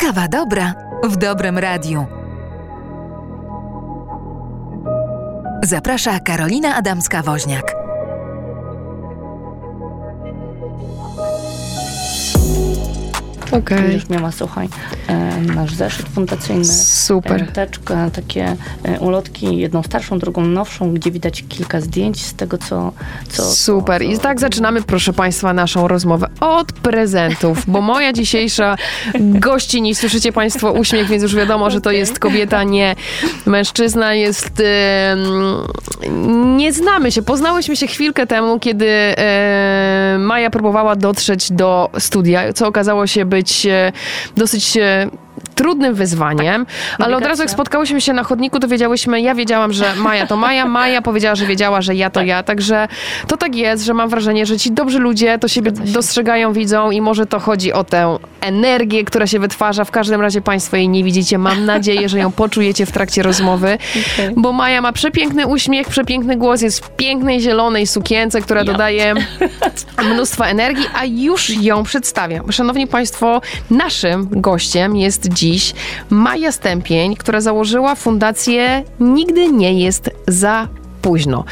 Kawa dobra w dobrym radiu. Zaprasza Karolina Adamska-Woźniak. Okej. Będziesz miała, słuchaj, e, nasz zeszyt fundacyjny. Super. e, Teczkę, takie e, ulotki, jedną starszą, drugą nowszą, gdzie widać kilka zdjęć z tego, co... co Super. co, I tak zaczynamy, proszę Państwa, naszą rozmowę od prezentów, bo moja dzisiejsza gościni, słyszycie Państwo uśmiech, więc już wiadomo, że to jest kobieta, nie mężczyzna. Jest. nie znamy się. Poznałyśmy się chwilkę temu, kiedy e, Maja próbowała dotrzeć do studia, co okazało się być e, dosyć. Trudnym wyzwaniem, ale od razu jak spotkałyśmy się na chodniku, to wiedziałyśmy, ja wiedziałam, że Maja to Maja, Maja powiedziała, że wiedziała, że ja to ja, także to tak jest, że mam wrażenie, że ci dobrzy ludzie to siebie dostrzegają, widzą i może to chodzi o tę energię, która się wytwarza. W każdym razie Państwo jej nie widzicie. Mam nadzieję, że ją poczujecie w trakcie rozmowy, Okej. bo Maja ma przepiękny uśmiech, przepiękny głos, jest w pięknej zielonej sukience, która Ja. dodaje mnóstwo energii, a już ją przedstawiam. Szanowni Państwo, naszym gościem jest dziś Maja Stępień, która założyła fundację Nigdy nie jest za późno.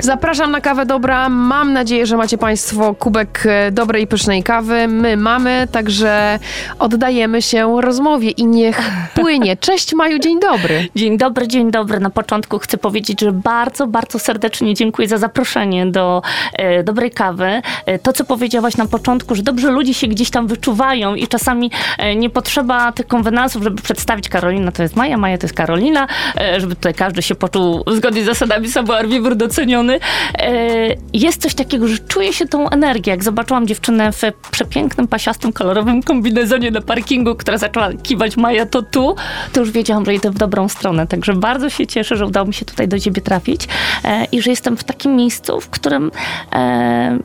Zapraszam na kawę dobra. Mam nadzieję, że macie Państwo kubek e, dobrej i pysznej kawy. My mamy, także oddajemy się rozmowie i niech płynie. Cześć Maju, dzień dobry. Dzień dobry, dzień dobry. Na początku chcę powiedzieć, że bardzo, bardzo serdecznie dziękuję za zaproszenie do e, dobrej kawy. E, to, co powiedziałaś na początku, że dobrze ludzie się gdzieś tam wyczuwają i czasami e, nie potrzeba tych konwenansów, żeby przedstawić Karolina to jest Maja, Maja to jest Karolina, e, żeby tutaj każdy się poczuł zgodnie z zasadami savoir-vivre doceniony. E, jest coś takiego, że czuję się tą energię. Jak zobaczyłam dziewczynę w przepięknym, pasiastym, kolorowym kombinezonie na parkingu, która zaczęła kiwać Maja to tu, to już wiedziałam, że idę w dobrą stronę. Także bardzo się cieszę, że udało mi się tutaj do ciebie trafić e, i że jestem w takim miejscu, w którym e,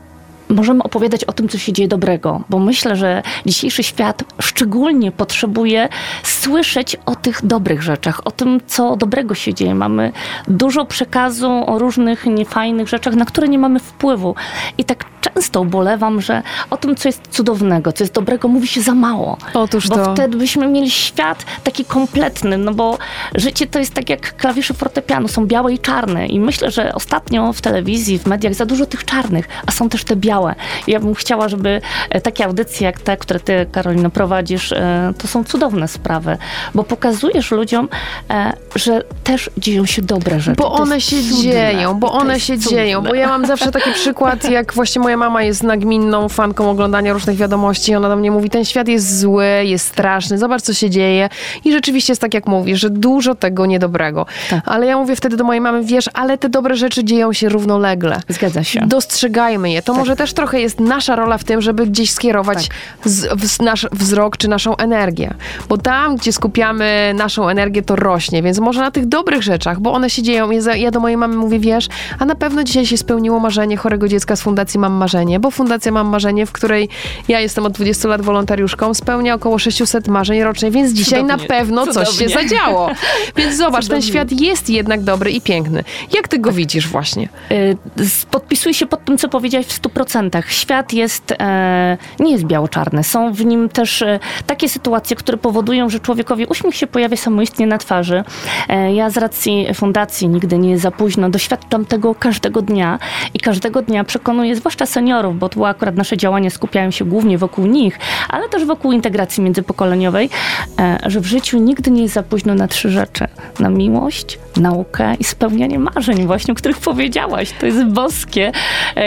możemy opowiadać o tym, co się dzieje dobrego, bo myślę, że dzisiejszy świat szczególnie potrzebuje słyszeć o tych dobrych rzeczach, o tym, co dobrego się dzieje. Mamy dużo przekazu o różnych niefajnych rzeczach, na które nie mamy wpływu. I tak często ubolewam, że o tym, co jest cudownego, co jest dobrego, mówi się za mało. Otóż Bo to. wtedy byśmy mieli świat taki kompletny, no bo życie to jest tak jak klawisze fortepianu, są białe i czarne. I myślę, że ostatnio w telewizji, w mediach za dużo tych czarnych, a są też te białe. I ja bym chciała, żeby e, takie audycje jak te, które ty, Karolino, prowadzisz, e, to są cudowne sprawy, bo pokazujesz ludziom, e, że też dzieją się dobre rzeczy. Bo one się cudne. dzieją, bo one się cudne. dzieją. Bo ja mam zawsze taki przykład, jak właśnie moja mama jest nagminną fanką oglądania różnych wiadomości. Ona do mnie mówi, ten świat jest zły, jest straszny, zobacz co się dzieje. I rzeczywiście jest tak, jak mówisz, że dużo tego niedobrego. Tak. Ale ja mówię wtedy do mojej mamy, wiesz, ale te dobre rzeczy dzieją się równolegle. Zgadza się. Dostrzegajmy je. To może też trochę jest nasza rola w tym, żeby gdzieś skierować z, w, nasz wzrok czy naszą energię. Bo tam, gdzie skupiamy naszą energię, to rośnie. Więc może na tych dobrych rzeczach, bo one się dzieją. Ja, do mojej mamy mówię, wiesz, a na pewno dzisiaj się spełniło marzenie chorego dziecka z Fundacji Mam Marzenie, bo Fundacja Mam Marzenie, w której ja jestem od 20 lat wolontariuszką, spełnia około 600 marzeń rocznie, więc dzisiaj Cudownie. na pewno coś się Cudownie. zadziało. Więc zobacz, ten Cudownie. świat jest jednak dobry i piękny. Jak ty go widzisz właśnie? Y, z- Podpisuję się pod tym, co powiedziałeś w 100%. Świat jest, e, nie jest biało-czarny. Są w nim też e, takie sytuacje, które powodują, że człowiekowi uśmiech się pojawia samoistnie na twarzy. E, ja z racji fundacji Nigdy nie jest za późno doświadczam tego każdego dnia i każdego dnia przekonuję, zwłaszcza seniorów, bo tu akurat nasze działania skupiają się głównie wokół nich, ale też wokół integracji międzypokoleniowej, że w życiu nigdy nie jest za późno na trzy rzeczy. Na miłość, naukę i spełnianie marzeń właśnie, o których powiedziałaś. To jest boskie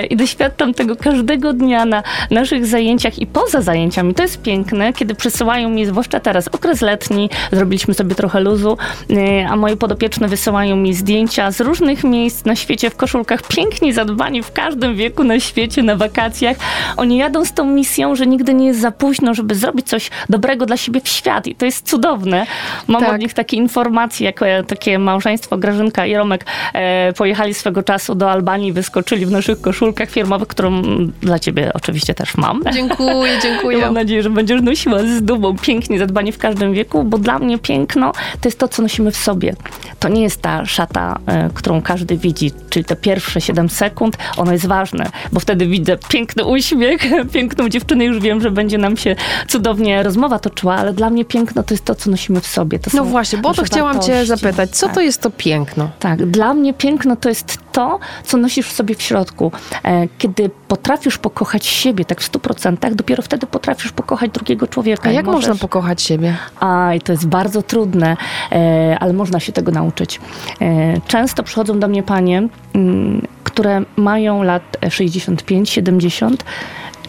i doświadczam tego każdego dnia na naszych zajęciach i poza zajęciami. To jest piękne, kiedy przysyłają mi, zwłaszcza teraz, okres letni, zrobiliśmy sobie trochę luzu, e, a moje podopieczne wysyłają mi zdjęcia z różnych miejsc na świecie w koszulkach, pięknie zadbani w każdym wieku na świecie, na wakacjach. Oni jadą z tą misją, że nigdy nie jest za późno, żeby zrobić coś dobrego dla siebie w świat i to jest cudowne. Mam Tak. od nich takie informacje, jak e, takie małżeństwo Grażynka i Romek e, pojechali swego czasu do Albanii, wyskoczyli w naszych koszulkach firmowych, którą dla ciebie oczywiście też mam. Dziękuję, dziękuję. mam nadzieję, że będziesz nosiła z dumą pięknie zadbanie w każdym wieku, bo dla mnie piękno to jest to, co nosimy w sobie. To nie jest ta szata, e, którą każdy widzi, czyli te pierwsze 7 sekund, ono jest ważne, bo wtedy widzę piękny uśmiech, piękną dziewczynę, już wiem, że będzie nam się cudownie rozmowa toczyła, ale dla mnie piękno to jest to, co nosimy w sobie. To No właśnie, bo to chciałam cię wartości. zapytać. Co Tak. to jest to piękno? Tak, dla mnie piękno to jest to, co nosisz w sobie w środku. E, Kiedy potrafisz pokochać siebie tak w 100%, dopiero wtedy potrafisz pokochać drugiego człowieka. A jak możesz... można pokochać siebie? Aj, to jest bardzo trudne, e, ale można się tego nauczyć. E, często przychodzą do mnie panie, mm, które mają lat 65, 70,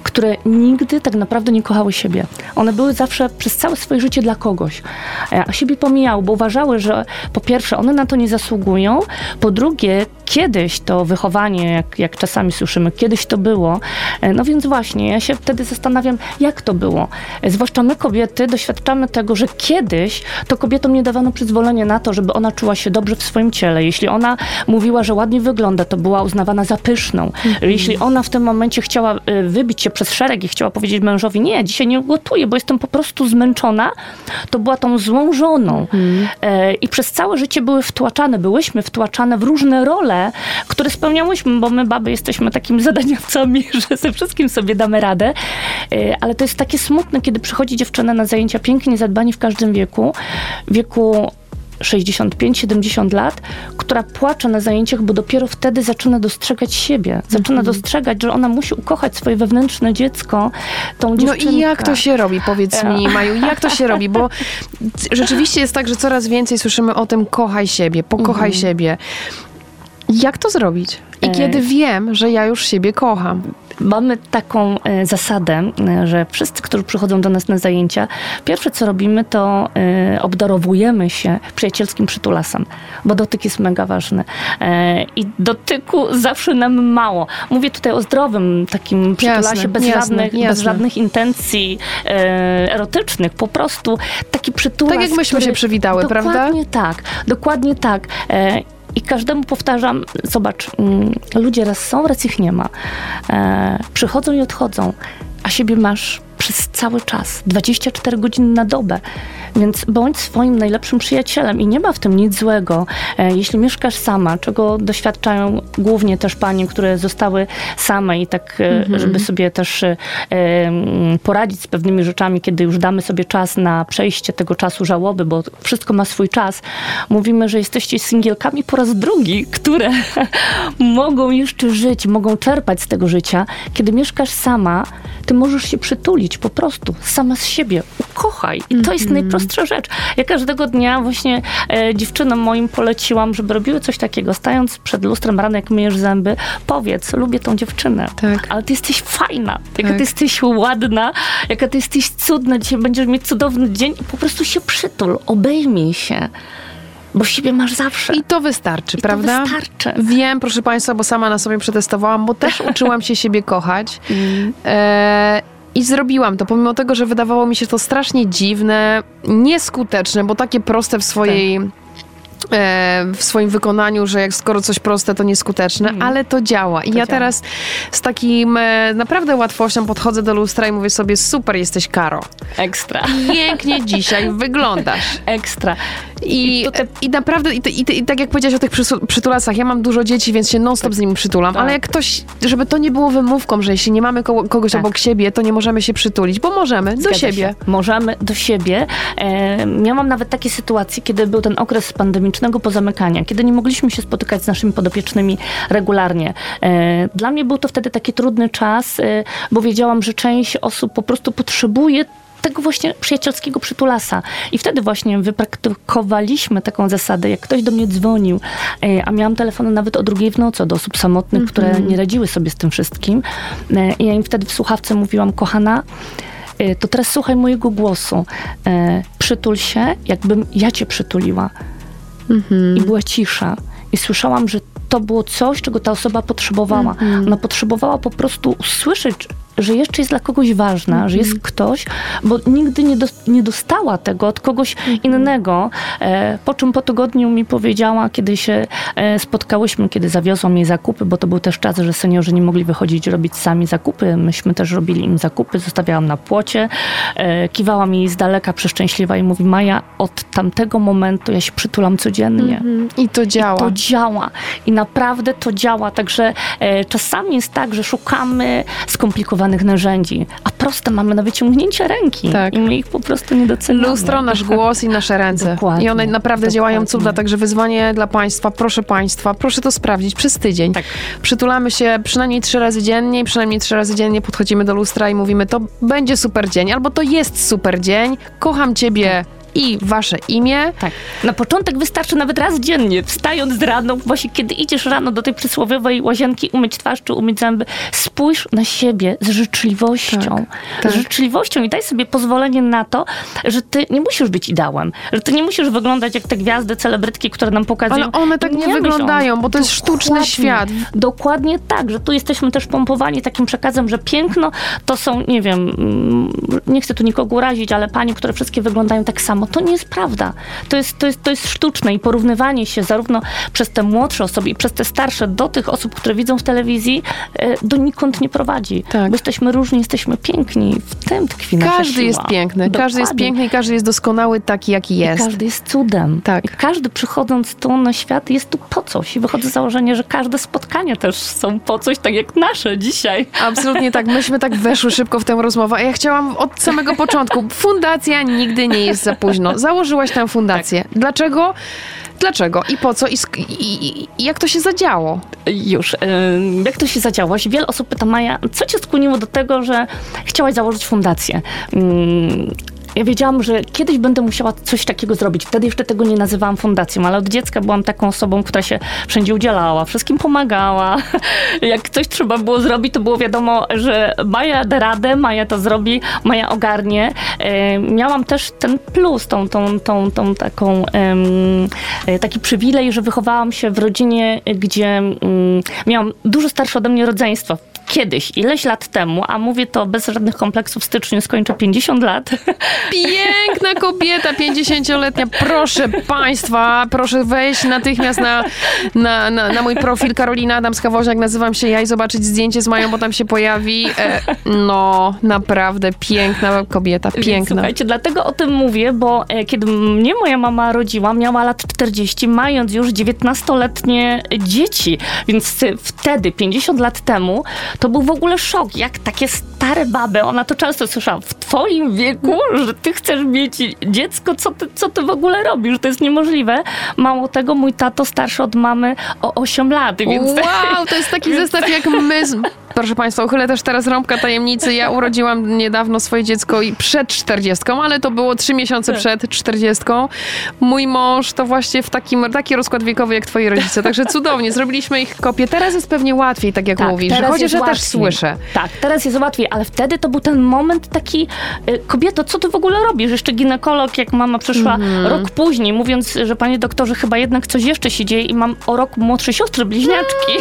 które nigdy tak naprawdę nie kochały siebie. One były zawsze przez całe swoje życie dla kogoś, a siebie pomijały, bo uważały, że po pierwsze one na to nie zasługują, po drugie kiedyś to wychowanie, jak, jak czasami słyszymy, kiedyś to było. E, No więc właśnie, ja się wtedy zastanawiam, jak to było. E, Zwłaszcza my kobiety doświadczamy tego, że kiedyś to kobietom nie dawano przyzwolenia na to, żeby ona czuła się dobrze w swoim ciele. Jeśli ona mówiła, że ładnie wygląda, to była uznawana za pyszną. Jeśli ona w tym momencie chciała e, wybić się przez szereg i chciała powiedzieć mężowi, nie, dzisiaj nie gotuję, bo jestem po prostu zmęczona, to była tą złą żoną. E, I przez całe życie były wtłaczane, byłyśmy wtłaczane w różne role, które spełniałyśmy, bo my baby jesteśmy takimi zadaniowcami, że ze wszystkim sobie damy radę. E, Ale to jest takie smutne, kiedy przychodzi dziewczyna na zajęcia pięknie zadbani w każdym wieku, wieku 65-70 lat, która płacze na zajęciach, bo dopiero wtedy zaczyna dostrzegać siebie. Zaczyna dostrzegać, że ona musi ukochać swoje wewnętrzne dziecko, tą No dziewczynkę. i jak to się robi, powiedz Ja. mi, Maju, jak to się robi? Bo rzeczywiście jest tak, że coraz więcej słyszymy o tym kochaj siebie, pokochaj siebie. Jak to zrobić? I kiedy wiem, że ja już siebie kocham? Mamy taką e, zasadę, e, że wszyscy, którzy przychodzą do nas na zajęcia, pierwsze co robimy, to e, obdarowujemy się przyjacielskim przytulasem, bo dotyk jest mega ważny. I dotyku zawsze nam mało. Mówię tutaj o zdrowym takim przytulasie, Jasne, bez, jasne, żadnych, bez jasne. żadnych intencji erotycznych. Po prostu taki przytulas, Tak jak myśmy który- się przywitały, prawda? Dokładnie tak, dokładnie tak. I każdemu powtarzam, zobacz, mm, ludzie raz są, raz ich nie ma. E, przychodzą i odchodzą, a siebie masz przez cały czas, 24 godziny na dobę. Więc bądź swoim najlepszym przyjacielem i nie ma w tym nic złego. E, jeśli mieszkasz sama, czego doświadczają głównie też panie, które zostały same i tak, e, żeby sobie też e, poradzić z pewnymi rzeczami, kiedy już damy sobie czas na przejście tego czasu żałoby, bo wszystko ma swój czas. Mówimy, że jesteście singielkami po raz drugi, które mogą jeszcze żyć, mogą czerpać z tego życia. Kiedy mieszkasz sama, ty możesz się przytulić po prostu, sama z siebie. Ukochaj. I to jest najprostsza rzecz. Ja każdego dnia właśnie e, dziewczynom moim poleciłam, żeby robiły coś takiego. Stając przed lustrem rano, jak myjesz zęby, powiedz, lubię tą dziewczynę. Tak. Ale ty jesteś fajna, jaka Tak. ty jesteś ładna, jaka ty jesteś cudna. Dzisiaj będziesz mieć cudowny dzień. Po prostu się przytul, obejmij się. Bo siebie masz zawsze. I to wystarczy, I to prawda? wystarczy. Wiem, proszę Państwa, bo sama na sobie przetestowałam, bo też uczyłam się siebie kochać. E, I zrobiłam to, pomimo tego, że wydawało mi się to strasznie dziwne, nieskuteczne, bo takie proste w swojej. e, W swoim wykonaniu, że jak skoro coś proste, to nieskuteczne, ale to działa. I ja działa. teraz z takim e, naprawdę łatwością podchodzę do lustra i mówię sobie: super, jesteś Karo. Ekstra. Pięknie dzisiaj wyglądasz. Ekstra. I, I tutaj- i naprawdę, i, i, i tak jak powiedziałaś o tych przytulasach, ja mam dużo dzieci, więc się non-stop z nimi przytulam, Tak. ale jak ktoś, żeby to nie było wymówką, że jeśli nie mamy koło, kogoś Tak. obok siebie, to nie możemy się przytulić, bo możemy, do Zgadza siebie. Się. Możemy do siebie. E, miałam nawet takie sytuacje, kiedy był ten okres pandemicznego pozamykania, kiedy nie mogliśmy się spotykać z naszymi podopiecznymi regularnie. E, dla mnie był to wtedy taki trudny czas, e, bo wiedziałam, że część osób po prostu potrzebuje tego właśnie przyjacielskiego przytulasa. I wtedy właśnie wypraktykowaliśmy taką zasadę, jak ktoś do mnie dzwonił, e, a miałam telefony nawet o drugiej w nocy do osób samotnych, które nie radziły sobie z tym wszystkim. I ja im wtedy w słuchawce mówiłam, kochana, to teraz słuchaj mojego głosu. Przytul się, jakbym ja cię przytuliła. I była cisza. I słyszałam, że to było coś, czego ta osoba potrzebowała. Ona potrzebowała po prostu usłyszeć, że jeszcze jest dla kogoś ważna, że jest ktoś, bo nigdy nie, do, nie dostała tego od kogoś innego. E, po czym po tygodniu mi powiedziała, kiedy się e, spotkałyśmy, kiedy zawiozłam jej zakupy, bo to był też czas, że seniorzy nie mogli wychodzić robić sami zakupy. Myśmy też robili im zakupy, zostawiałam na płocie. E, kiwała mi z daleka przeszczęśliwa i mówi, Maja, od tamtego momentu ja się przytulam codziennie. I to działa. To działa. I naprawdę to działa. Także e, czasami jest tak, że szukamy skomplikowanych narzędzi, a proste mamy na wyciągnięcie ręki. Tak. I my ich po prostu nie doceniamy. Lustro, nasz głos i nasze ręce. Dokładnie, I one naprawdę dokładnie. działają cudna, także wyzwanie dla Państwa, proszę Państwa, proszę to sprawdzić przez tydzień. Tak. Przytulamy się przynajmniej trzy razy dziennie i przynajmniej trzy razy dziennie podchodzimy do lustra i mówimy, to będzie super dzień, albo to jest super dzień, kocham Ciebie i Wasze imię. Tak. Na początek wystarczy nawet raz dziennie, wstając z rano, właśnie kiedy idziesz rano do tej przysłowiowej łazienki, umyć twarz czy umyć zęby, spójrz na siebie z życzliwością. Tak, tak. Z życzliwością i daj sobie pozwolenie na to, że ty nie musisz być ideałem, że ty nie musisz wyglądać jak te gwiazdy, celebrytki, które nam pokazują. Ale one tak nie o- wyglądają, bo to jest sztuczny Dokładnie. świat. Dokładnie tak, że tu jesteśmy też pompowani takim przekazem, że piękno to są, nie wiem, mm, nie chcę tu nikogo urazić, ale panie, które wszystkie wyglądają tak samo. To nie jest prawda. To jest, to jest, to jest sztuczne i porównywanie się zarówno przez te młodsze osoby i przez te starsze do tych osób, które widzą w telewizji, e, donikąd nie prowadzi. Tak. Bo jesteśmy różni, jesteśmy piękni. W tym tkwi nasza Każdy siła. jest piękny, każdy jest Dokładnie. piękny i każdy jest doskonały taki, jaki jest. Każdy jest cudem. Tak. I każdy przychodząc tu na świat jest tu po coś. I wychodzę z założenia, że każde spotkania też są po coś, tak jak nasze dzisiaj. Absolutnie tak. Myśmy tak weszły szybko w tę rozmowę. A ja chciałam od samego początku. Fundacja nigdy nie jest za późno. Założyłaś tę fundację. Dlaczego? Dlaczego? I po co? I, i, i, jak to się zadziało? Już. Jak to się zadziałaś? Wiele osób pyta, Maja, co cię skłoniło do tego, że chciałaś założyć fundację? Ja wiedziałam, że kiedyś będę musiała coś takiego zrobić. Wtedy jeszcze tego nie nazywałam fundacją, ale od dziecka byłam taką osobą, która się wszędzie udzielała, wszystkim pomagała. Jak coś trzeba było zrobić, to było wiadomo, że Maja da radę, Maja to zrobi, Maja ogarnie. E, Miałam też ten plus, tą, tą, tą, tą taką, e, taki przywilej, że wychowałam się w rodzinie, gdzie mm, miałam dużo starsze ode mnie rodzeństwo. Kiedyś, ileś lat temu, a mówię to bez żadnych kompleksów, w styczniu skończę 50 lat. Piękna kobieta, 50-letnia. Proszę Państwa, proszę wejść natychmiast na, na, na, na mój profil Karolina Adamska-Woźniak. Nazywam się ja i zobaczyć zdjęcie z Mają, bo tam się pojawi. E, no, naprawdę piękna kobieta, Więc piękna. Słuchajcie, dlatego o tym mówię, bo e, kiedy mnie moja mama rodziła, miała lat 40, mając już 19-letnie dzieci. Więc wtedy, 50 lat temu, to był w ogóle szok, jak takie stare baby, ona to często słyszała, w twoim wieku, że ty chcesz mieć dziecko, co ty, co ty w ogóle robisz? To jest niemożliwe. Mało tego, mój tato starszy od mamy o 8 lat, więc... Wow, to jest taki zestaw jak my. z- Proszę Państwa, uchylę też teraz rąbka tajemnicy. Ja urodziłam niedawno swoje dziecko i przed 40, ale to było trzy miesiące Tak. przed 40. Mój mąż to właśnie w takim, taki rozkład wiekowy jak twoi rodzice. Także cudownie, zrobiliśmy ich kopię. Teraz jest pewnie łatwiej, tak jak mówisz, że teraz chociaż ja też słyszę. Tak, teraz jest łatwiej, ale wtedy to był ten moment taki, y, kobieto, co ty w ogóle robisz? Jeszcze ginekolog, jak mama przyszła Mhm. rok później, mówiąc, że panie doktorze, chyba jednak coś jeszcze się dzieje i mam o rok młodsze siostry bliźniaczki,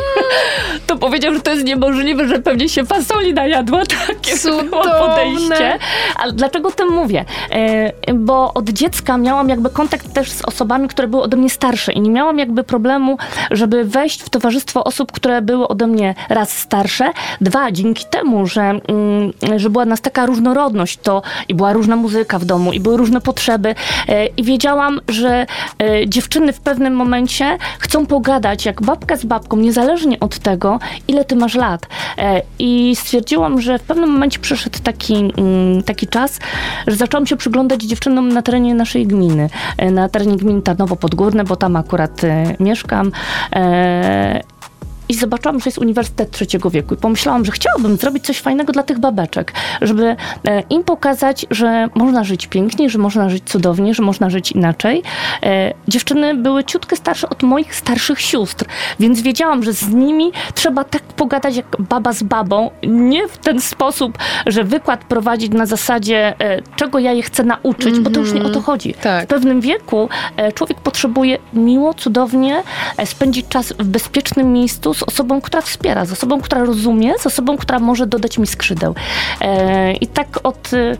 to powiedział, że to jest niemożliwe, że pewnie się fasoli najadła. Takie było Cudowne. podejście. Ale dlaczego o tym mówię? E, Bo od dziecka miałam jakby kontakt też z osobami, które były ode mnie starsze i nie miałam jakby problemu, żeby wejść w towarzystwo osób, które były ode mnie raz starsze, dwa, dzięki temu, że, mm, że była nas taka różnorodność, to i była różna muzyka w domu, i były różne potrzeby e, i wiedziałam, że e, dziewczyny w pewnym momencie chcą pogadać jak babka z babką, niezależnie od tego, ile ty masz lat. E, I stwierdziłam, że w pewnym momencie przyszedł taki, mm, taki czas, że zaczęłam się przyglądać dziewczynom na terenie naszej gminy, e, na terenie gminy Tarnowo Podgórne, bo tam akurat e, mieszkam. I zobaczyłam, że jest Uniwersytet Trzeciego Wieku i pomyślałam, że chciałabym zrobić coś fajnego dla tych babeczek, żeby e, im pokazać, że można żyć pięknie, że można żyć cudownie, że można żyć inaczej. E, Dziewczyny były ciutkę starsze od moich starszych sióstr, więc wiedziałam, że z nimi trzeba tak pogadać jak baba z babą, nie w ten sposób, że wykład prowadzić na zasadzie, e, czego ja je chcę nauczyć, bo to już nie o to chodzi. Tak. W pewnym wieku człowiek potrzebuje miło, cudownie spędzić czas w bezpiecznym miejscu z osobą, która wspiera, z osobą, która rozumie, z osobą, która może dodać mi skrzydeł. E, I tak od y,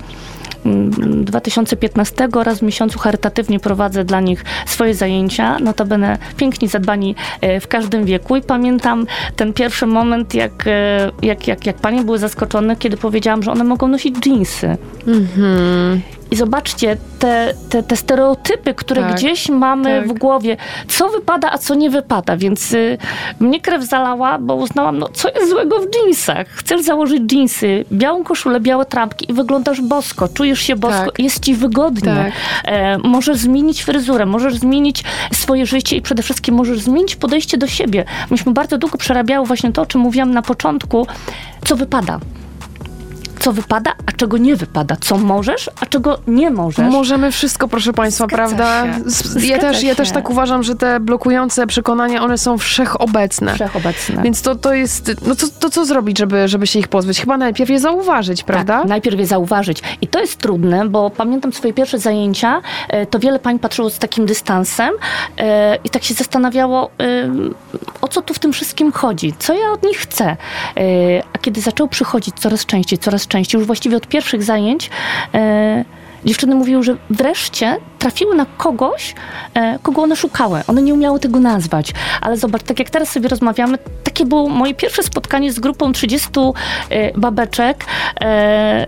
2015 raz w miesiącu charytatywnie prowadzę dla nich swoje zajęcia, notabene piękni, zadbani e, w każdym wieku i pamiętam ten pierwszy moment, jak, e, jak, jak, jak panie były zaskoczone, kiedy powiedziałam, że one mogą nosić dżinsy. Mhm. I zobaczcie te, te, te stereotypy, które Tak, gdzieś mamy tak. w głowie, co wypada, a co nie wypada. Więc y, mnie krew zalała, bo uznałam, no co jest złego w dżinsach? Chcesz założyć dżinsy, białą koszulę, białe trampki i wyglądasz bosko, czujesz się bosko, Tak. jest ci wygodnie. Tak. E, możesz zmienić fryzurę, możesz zmienić swoje życie i przede wszystkim możesz zmienić podejście do siebie. Myśmy bardzo długo przerabiały właśnie to, o czym mówiłam na początku, co wypada. Co wypada, a czego nie wypada. Co możesz, a czego nie możesz. Możemy wszystko, proszę Państwa, Zgadza prawda? się. Ja też, ja też się. tak uważam, że te blokujące przekonania, one są wszechobecne. Wszechobecne. Więc to, to jest, no to, to co zrobić, żeby, żeby się ich pozbyć? Chyba najpierw je zauważyć, prawda? Tak, najpierw je zauważyć. I to jest trudne, bo pamiętam swoje pierwsze zajęcia, e, to wiele pań patrzyło z takim dystansem e, i tak się zastanawiało, e, o co tu w tym wszystkim chodzi, co ja od nich chcę. A kiedy zaczęło przychodzić coraz częściej, coraz częściej, już właściwie od pierwszych zajęć, e, dziewczyny mówiły, że wreszcie trafiły na kogoś, e, kogo one szukały. One nie umiały tego nazwać. Ale zobacz, tak jak teraz sobie rozmawiamy, takie było moje pierwsze spotkanie z grupą 30 e, babeczek. E,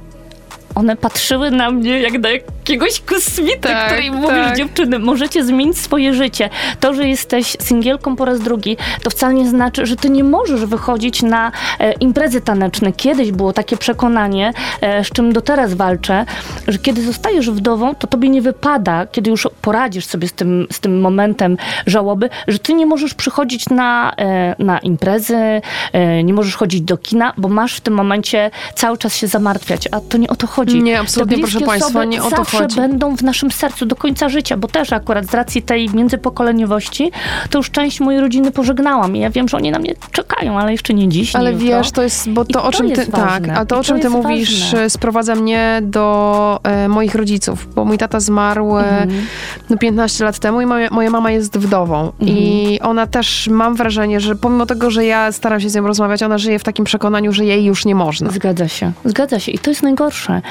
one patrzyły na mnie jak na jakiegoś kosmita, Tak, który im mówisz, tak. dziewczyny, możecie zmienić swoje życie. To, że jesteś singielką po raz drugi, to wcale nie znaczy, że ty nie możesz wychodzić na e, imprezy taneczne. Kiedyś było takie przekonanie, e, z czym do teraz walczę, że kiedy zostajesz wdową, to tobie nie wypada, kiedy już poradzisz sobie z tym, z tym momentem żałoby, że ty nie możesz przychodzić na, e, na imprezy, e, nie możesz chodzić do kina, bo masz w tym momencie cały czas się zamartwiać, a to nie o to chodzi. Nie, absolutnie, proszę państwa, nie o to zawsze chodzi. będą w naszym sercu do końca życia, bo też akurat z racji tej międzypokoleniowości, to już część mojej rodziny pożegnałam i ja wiem, że oni na mnie czekają, ale jeszcze nie dziś, Ale nie wiesz, to jest, bo I to, o to czym ty, ważne. tak, a to I o to czym ty jest mówisz ważne. sprowadza mnie do e, moich rodziców, bo mój tata zmarł e, Mhm. no 15 lat temu i moja, moja mama jest wdową i Mhm. ona też, mam wrażenie, że pomimo tego, że ja staram się z nią rozmawiać, ona żyje w takim przekonaniu, że jej już nie można. Zgadza się, zgadza się i to jest najgorsze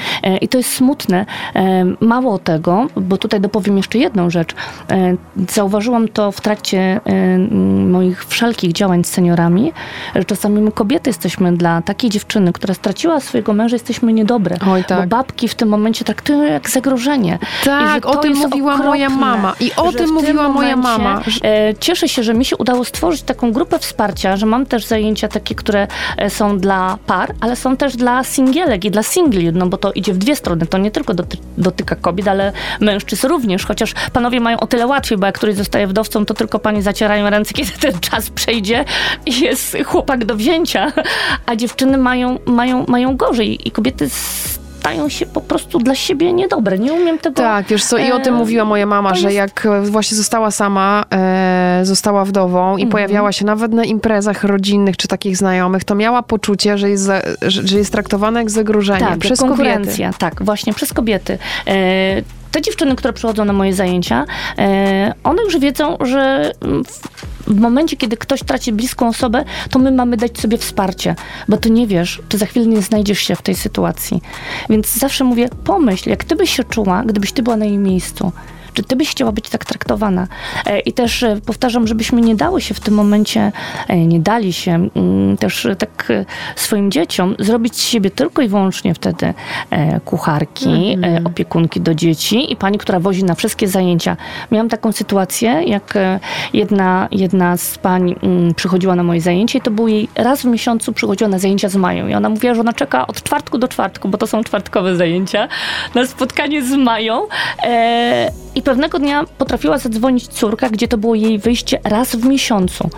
i to jest smutne. E, mało tego, bo tutaj dopowiem jeszcze jedną rzecz. E, zauważyłam to w trakcie e, moich wszelkich działań z seniorami, że czasami my kobiety jesteśmy dla takiej dziewczyny, która straciła swojego męża, jesteśmy niedobre. Oj, tak. Bo babki w tym momencie traktują jak zagrożenie. Tak, o tym mówiła moja okropne, mama. I o tym mówiła moja momencie, mama. E, Cieszę się, że mi się udało stworzyć taką grupę wsparcia, że mam też zajęcia takie, które e, są dla par, ale są też dla singielek i dla singli, no bo to idzie w dwie strony. To nie tylko doty dotyka kobiet, ale mężczyzn również, chociaż panowie mają o tyle łatwiej, bo jak któryś zostaje wdowcą, to tylko panie zacierają ręce, kiedy ten czas przejdzie i jest chłopak do wzięcia, a dziewczyny mają, mają, mają gorzej i kobiety stają się po prostu dla siebie niedobre. Nie umiem tego... Tak, wiesz co, i o tym e, mówiła moja mama, to że jest- jak e, właśnie została sama, e, została wdową i pojawiała się nawet na imprezach rodzinnych czy takich znajomych, to miała poczucie, że jest, za, że, że jest traktowana jak zagrożenie Tak, przez kobiety. konkurencja. Tak, właśnie przez kobiety. Te dziewczyny, które przychodzą na moje zajęcia, e, one już wiedzą, że w, momencie, kiedy ktoś traci bliską osobę, to my mamy dać sobie wsparcie, bo ty nie wiesz, ty za chwilę nie znajdziesz się w tej sytuacji. Więc zawsze mówię, pomyśl, jak ty byś się czuła, gdybyś ty była na jej miejscu. Czy ty byś chciała być tak traktowana? E, I też e, powtarzam, żebyśmy nie dały się w tym momencie, e, nie dali się mm, też tak swoim dzieciom zrobić z siebie tylko i wyłącznie wtedy kucharki, e, opiekunki do dzieci i pani, która wozi na wszystkie zajęcia. Miałam taką sytuację, jak jedna, jedna z pań mm, przychodziła na moje zajęcie i to był jej raz w miesiącu przychodziła na zajęcia z Mają i ona mówiła, że ona czeka od czwartku do czwartku, bo to są czwartkowe zajęcia, na spotkanie z Mają e, i pewnego dnia potrafiła zadzwonić córka, gdzie to było jej wyjście raz w miesiącu.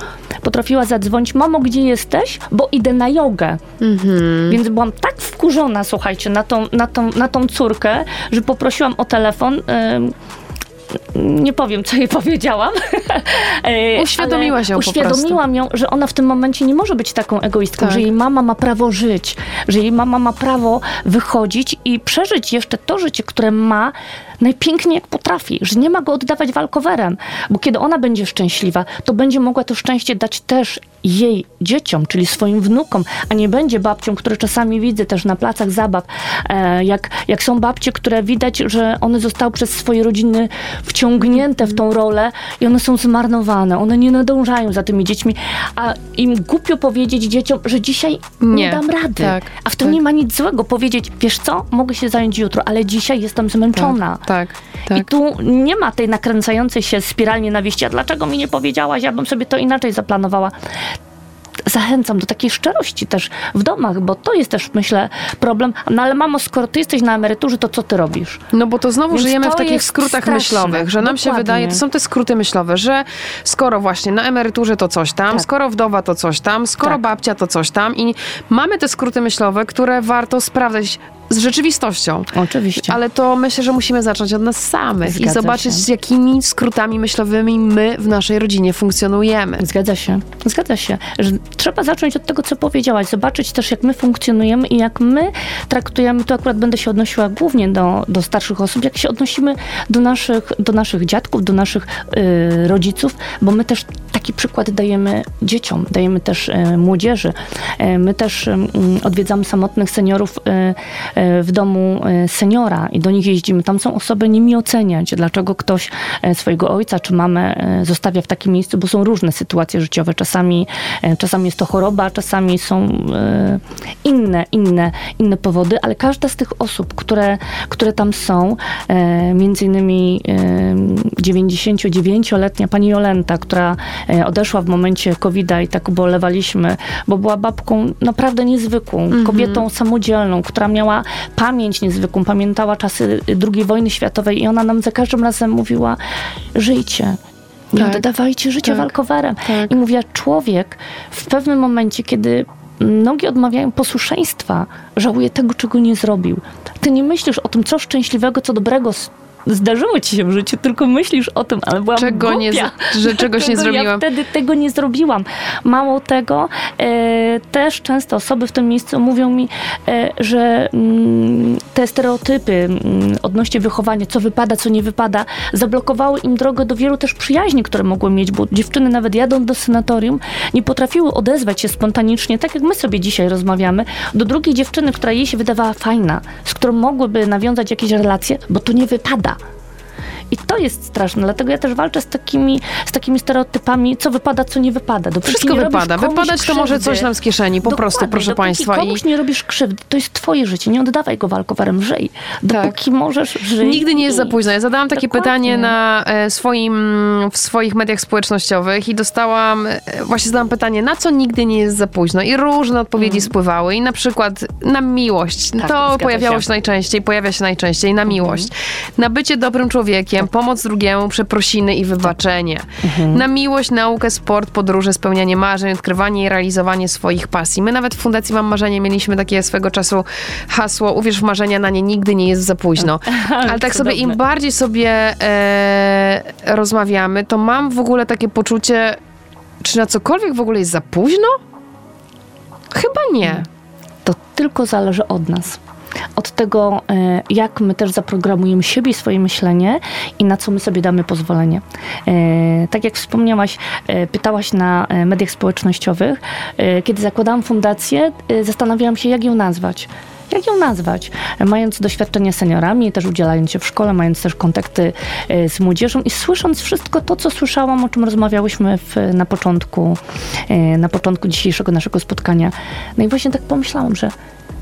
Potrafiła zadzwonić, mamo, gdzie jesteś? Bo idę na jogę. Mhm. Więc byłam tak wkurzona, słuchajcie, na tą, na tą, na tą córkę, że poprosiłam o telefon. nie powiem, co jej powiedziałam. E, Uświadomiłaś ją Uświadomiłam ją, że ona w tym momencie nie może być taką egoistką, Tak. że jej mama ma prawo żyć, że jej mama ma prawo wychodzić i przeżyć jeszcze to życie, które ma najpiękniej jak potrafi. że nie ma go oddawać walkowerem, bo kiedy ona będzie szczęśliwa, to będzie mogła to szczęście dać też jej dzieciom, czyli swoim wnukom, a nie będzie babcią, które czasami widzę też na placach zabaw, e, jak, jak są babcie, które widać, że one zostały przez swoje rodziny wciągnięte w tą rolę i one są zmarnowane, one nie nadążają za tymi dziećmi, a im głupio powiedzieć dzieciom, że dzisiaj nie, Nie. dam rady. Tak, a w tym tak. nie ma nic złego powiedzieć, wiesz co, mogę się zająć jutro, ale dzisiaj jestem zmęczona. Tak, tak. I tu nie ma tej nakręcającej się spirali nienawiści. A dlaczego mi nie powiedziałaś? Ja bym sobie to inaczej zaplanowała. Zachęcam do takiej szczerości też w domach, bo to jest też, myślę, problem. No ale mamo, skoro ty jesteś na emeryturze, to co ty robisz? No bo to znowu Więc żyjemy to w takich skrótach straszne. myślowych, że nam się Dokładnie. wydaje, to są te skróty myślowe, że skoro właśnie na emeryturze to coś tam, Tak. skoro wdowa to coś tam, skoro Tak. babcia to coś tam i mamy te skróty myślowe, które warto sprawdzać z rzeczywistością. Oczywiście. Ale to myślę, że musimy zacząć od nas samych i Zgadza zobaczyć, się. z jakimi skrótami myślowymi my w naszej rodzinie funkcjonujemy. Zgadza się, zgadza się. Że trzeba zacząć od tego, co powiedziałaś, zobaczyć też, jak my funkcjonujemy i jak my traktujemy, tu akurat będę się odnosiła głównie do, do starszych osób, jak się odnosimy do naszych, do naszych dziadków, do naszych y, rodziców, bo my też taki przykład dajemy dzieciom, dajemy też y, młodzieży. Y, my też y, mm, odwiedzamy samotnych seniorów y, w domu y, seniora i do nich jeździmy. Tam są osoby nimi oceniać, dlaczego ktoś e, swojego ojca czy mamę e, zostawia w takim miejscu, bo są różne sytuacje życiowe. Czasami, e, czasami jest to choroba, czasami są e, inne, inne, inne powody, ale każda z tych osób, które, które tam są, e, między innymi e, 99-letnia pani Jolenta, która e, odeszła w momencie COVID-a i tak ubolewaliśmy, bo była babką naprawdę niezwykłą, kobietą samodzielną, która miała pamięć niezwykłą, pamiętała czasy II wojny światowej i ona nam za każdym razem mówiła, żyjcie. Nie Tak. oddawajcie życia Tak. walkowerem. Tak. I mówiła, człowiek w pewnym momencie, kiedy nogi odmawiają posłuszeństwa, żałuje tego, czego nie zrobił. Ty nie myślisz o tym, co szczęśliwego, co dobrego zdarzyło ci się w życiu, tylko myślisz o tym, ale byłam Czego nie głupia. z- że czegoś nie Dlaczego Ja zrobiłam. wtedy tego nie zrobiłam. Mało tego, e, też często osoby w tym miejscu mówią mi, e, że mm, te stereotypy mm, odnośnie wychowania, co wypada, co nie wypada, zablokowały im drogę do wielu też przyjaźni, które mogły mieć, bo dziewczyny nawet jadąc do senatorium, nie potrafiły odezwać się spontanicznie, tak jak my sobie dzisiaj rozmawiamy, do drugiej dziewczyny, która jej się wydawała fajna, z którą mogłyby nawiązać jakieś relacje, bo to nie wypada. I to jest straszne, dlatego ja też walczę z takimi, z takimi stereotypami, co wypada, co nie wypada. Dopóki Wszystko nie wypada. Wypadać to może krzywdy- coś nam z kieszeni, po prostu, proszę Państwa. I komuś nie robisz krzywdy, to jest twoje życie, nie oddawaj go walkowerem, żyj. Tak. Dopóki możesz, żyj. Nigdy nie jest za i- późno. Ja zadałam takie Dokładnie. pytanie na e, swoim, w swoich mediach społecznościowych i dostałam, e, właśnie zadałam pytanie, na co nigdy nie jest za późno? I różne odpowiedzi spływały. I na przykład na miłość. Tak, to pojawiało się. Mhm. się najczęściej, pojawia się najczęściej na miłość. Na bycie dobrym człowiekiem, Tak. pomoc drugiemu, przeprosiny i wybaczenie. Mhm. Na miłość, naukę, sport, podróże, spełnianie marzeń, odkrywanie i realizowanie swoich pasji. My nawet w Fundacji Mam Marzenie mieliśmy takie swego czasu hasło, uwierz w marzenia, na nie nigdy nie jest za późno. Ale tak sobie im bardziej sobie e, rozmawiamy, to mam w ogóle takie poczucie, czy na cokolwiek w ogóle jest za późno? Chyba nie. To tylko zależy od nas. Od tego, e, jak my też zaprogramujemy siebie i swoje myślenie i na co my sobie damy pozwolenie. E, Tak jak wspomniałaś, e, pytałaś na mediach społecznościowych, kiedy zakładałam fundację, zastanawiałam się, jak ją nazwać. Jak ją nazwać? Mając doświadczenie seniorami, też udzielając się w szkole, mając też kontakty z młodzieżą i słysząc wszystko to, co słyszałam, o czym rozmawiałyśmy w, na, początku, na początku dzisiejszego naszego spotkania. No i właśnie tak pomyślałam, że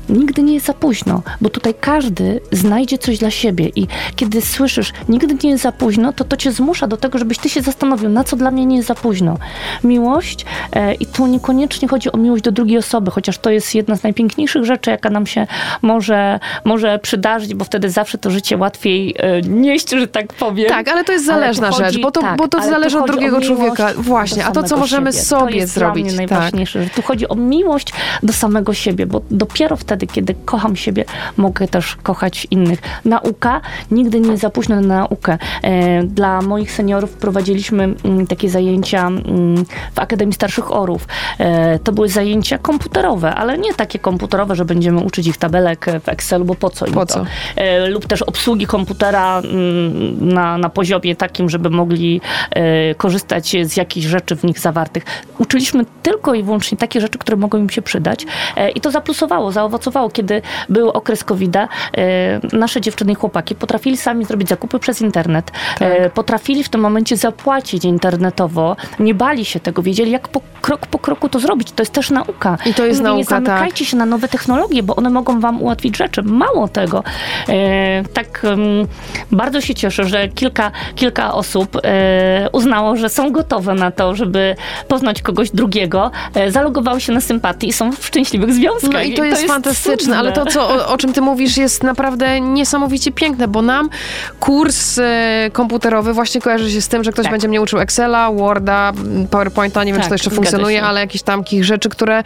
nigdy nie jest za późno, bo tutaj każdy znajdzie coś dla siebie i kiedy słyszysz, nigdy nie jest za późno, to to cię zmusza do tego, żebyś ty się zastanowił, na co dla mnie nie jest za późno. Miłość e, i tu niekoniecznie chodzi o miłość do drugiej osoby, chociaż to jest jedna z najpiękniejszych rzeczy, jaka nam się może, może przydarzyć, bo wtedy zawsze to życie łatwiej e, nieść, że tak powiem. Tak, ale to jest zależna chodzi- rzecz, bo to, tak, bo to zależy od drugiego człowieka. Właśnie, a to, co możemy siebie. sobie to jest zrobić. Dla mnie tak. najważniejsze, że tu chodzi o miłość do samego siebie, bo dopiero wtedy wtedy, kiedy kocham siebie, mogę też kochać innych. Nauka, nigdy nie za późno na naukę. E, Dla moich seniorów prowadziliśmy mm, takie zajęcia mm, w Akademii Starszych Orów. E, To były zajęcia komputerowe, ale nie takie komputerowe, że będziemy uczyć ich tabelek w Excelu, bo po co im Po to? co? E, Lub też obsługi komputera mm, na, na poziomie takim, żeby mogli korzystać z jakichś rzeczy w nich zawartych. Uczyliśmy tylko i wyłącznie takie rzeczy, które mogą im się przydać. I to zaplusowało, zaowocowało. Kiedy był okres COVID-a, e, nasze dziewczyny i chłopaki potrafili sami zrobić zakupy przez internet. E, Potrafili w tym momencie zapłacić internetowo. Nie bali się tego, wiedzieli jak po, krok po kroku to zrobić. To jest też nauka. I to jest Nie nauka, tak. zamykajcie się na nowe technologie, bo one mogą wam ułatwić rzeczy. Mało tego. E, tak bardzo się cieszę, że kilka, kilka osób uznało, że są gotowe na to, żeby poznać kogoś drugiego, zalogowały się na sympatii i są w szczęśliwych związkach. No i to jest, fantastyczne, cudne. ale to, co, o, o czym ty mówisz, jest naprawdę niesamowicie piękne, bo nam kurs e, komputerowy właśnie kojarzy się z tym, że ktoś Tak. będzie mnie uczył Excela, Worda, PowerPointa, nie wiem, Tak, czy to jeszcze zgadza funkcjonuje, ale jakichś tamkich rzeczy, które,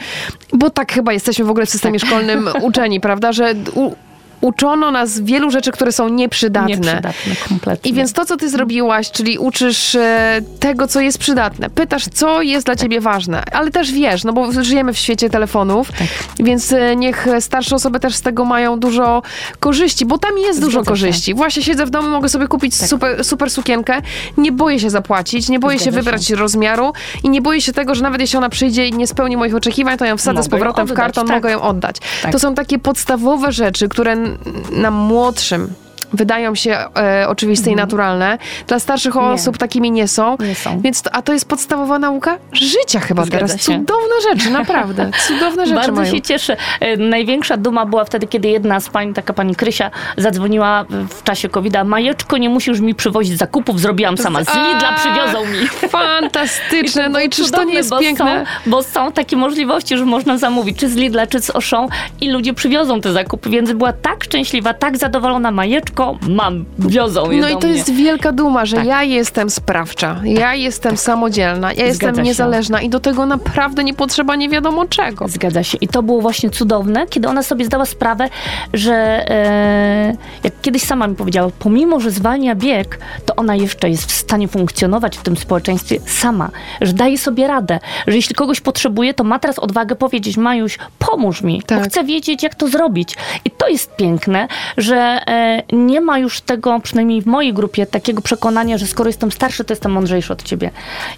bo tak chyba jesteśmy w ogóle w systemie szkolnym uczeni, prawda, że u, uczono nas wielu rzeczy, które są nieprzydatne. Nieprzydatne kompletnie. I więc to, co ty zrobiłaś, czyli uczysz e, tego, co jest przydatne. Pytasz, co jest dla ciebie ważne, ale też wiesz, no bo żyjemy w świecie telefonów, Tak. więc e, niech starsze osoby też z tego mają dużo korzyści, bo tam jest dużo Zgadza się. Tak. korzyści. Właśnie siedzę w domu, mogę sobie kupić super, super sukienkę, nie boję się zapłacić, nie boję się Zgadza się. wybrać rozmiaru i nie boję się tego, że nawet jeśli ona przyjdzie i nie spełni moich oczekiwań, to ją wsadzę z Mogę ją powrotem w karton, tak. mogę ją oddać. Tak. To są takie podstawowe rzeczy, które n- nam młodszym wydają się e, oczywiste i naturalne. Dla starszych Mhm. Nie. osób takimi nie są. Nie są. Więc to, a to jest podstawowa nauka życia chyba Zgadza teraz. się. Cudowne rzeczy, naprawdę. Cudowne rzeczy Bardzo mają. się cieszę. E, Największa duma była wtedy, kiedy jedna z pań, taka pani Krysia, zadzwoniła w czasie COVID-a. Majeczko, nie musisz mi przywozić zakupów, zrobiłam sama. Z Lidla przywiozą mi. Fantastyczne. No i czyż to nie jest bo piękne? Są, bo są takie możliwości, że można zamówić, czy z Lidla, czy z Auchan i ludzie przywiozą te zakupy, więc była tak szczęśliwa, tak zadowolona. Majeczko, mam, wiozą je No i to mnie. jest wielka duma, że Tak. ja jestem sprawcza, ja jestem samodzielna, ja jestem się. niezależna i do tego naprawdę nie potrzeba nie wiadomo czego. Zgadza się. I to było właśnie cudowne, kiedy ona sobie zdała sprawę, że e, kiedyś sama mi powiedziała, pomimo, że zwalnia bieg, to ona jeszcze jest w stanie funkcjonować w tym społeczeństwie sama, że daje sobie radę, że jeśli kogoś potrzebuje, to ma teraz odwagę powiedzieć, Majuś, pomóż mi, Tak. bo chcę wiedzieć, jak to zrobić. I to jest piękne, że e, nie ma już tego, przynajmniej w mojej grupie, takiego przekonania, że skoro jestem starszy, to jestem mądrzejszy od ciebie.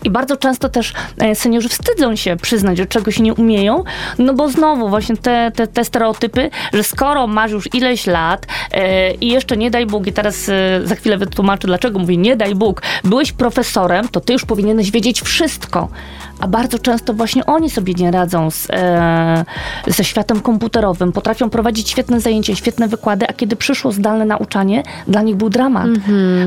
I bardzo często też e, seniorzy wstydzą się przyznać, że czegoś nie umieją, no bo znowu właśnie te, te, te stereotypy, że skoro masz już ileś lat e, i jeszcze nie daj Bóg, i teraz e, za chwilę wytłumaczę, dlaczego mówię nie daj Bóg, byłeś profesorem, to ty już powinieneś wiedzieć wszystko. A bardzo często właśnie oni sobie nie radzą z, e, ze światem komputerowym, potrafią prowadzić świetne zajęcia, świetne wykłady, a kiedy przyszło zdalne nauczanie, dla nich był dramat.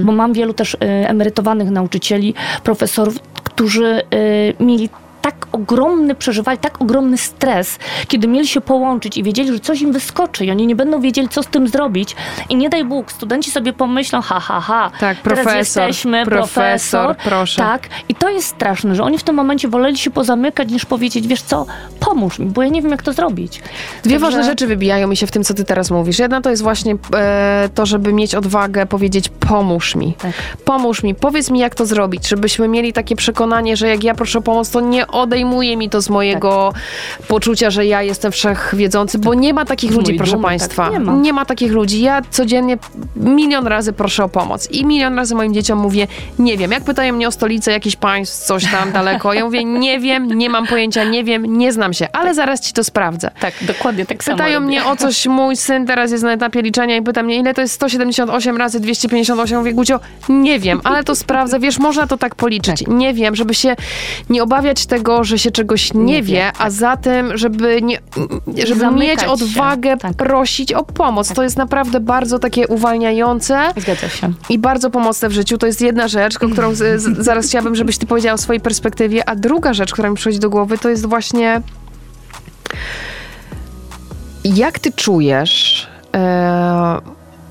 Bo mam wielu też e, emerytowanych nauczycieli, profesorów, którzy e, mieli tak ogromny, przeżywali tak ogromny stres, kiedy mieli się połączyć i wiedzieli, że coś im wyskoczy i oni nie będą wiedzieli, co z tym zrobić. I nie daj Bóg, studenci sobie pomyślą, ha, ha, ha, Tak, teraz profesor, jesteśmy, profesor, profesor, proszę. Tak, i to jest straszne, że oni w tym momencie woleli się pozamykać, niż powiedzieć, wiesz co, pomóż mi, bo ja nie wiem, jak to zrobić. Dwie Także- ważne rzeczy wybijają mi się w tym, co ty teraz mówisz. Jedna to jest właśnie e, to, żeby mieć odwagę powiedzieć pomóż mi. Tak. Pomóż mi, powiedz mi, jak to zrobić, żebyśmy mieli takie przekonanie, że jak ja proszę o pomoc, to nie odejmuje mi to z mojego poczucia, że ja jestem wszechwiedzący, bo nie ma takich ludzi, mojej proszę dumy, państwa. tak, nie ma. nie ma takich ludzi. Ja codziennie milion razy proszę o pomoc i milion razy moim dzieciom mówię, nie wiem. Jak pytają mnie o stolicę jakiś państw, coś tam daleko, ja mówię, nie wiem, nie mam pojęcia, nie wiem, nie znam się, ale zaraz ci to sprawdzę. Tak, dokładnie tak samo Pytają mnie o coś, mój syn teraz jest na etapie liczenia i pyta mnie, ile to jest 178 razy 258. Mówię, Gucio, nie wiem, ale to sprawdzę. Wiesz, można to tak policzyć. Nie wiem, żeby się nie obawiać tego, że się czegoś nie, Nie wie, wie, a zatem, żeby, nie, żeby Zamykać mieć się, odwagę tak. prosić o pomoc. To jest naprawdę bardzo takie uwalniające Zgadza się. i bardzo pomocne w życiu. To jest jedna rzecz, o którą z, z, zaraz chciałabym, żebyś ty powiedziała o swojej perspektywie. A druga rzecz, która mi przychodzi do głowy, to jest właśnie jak ty czujesz, e,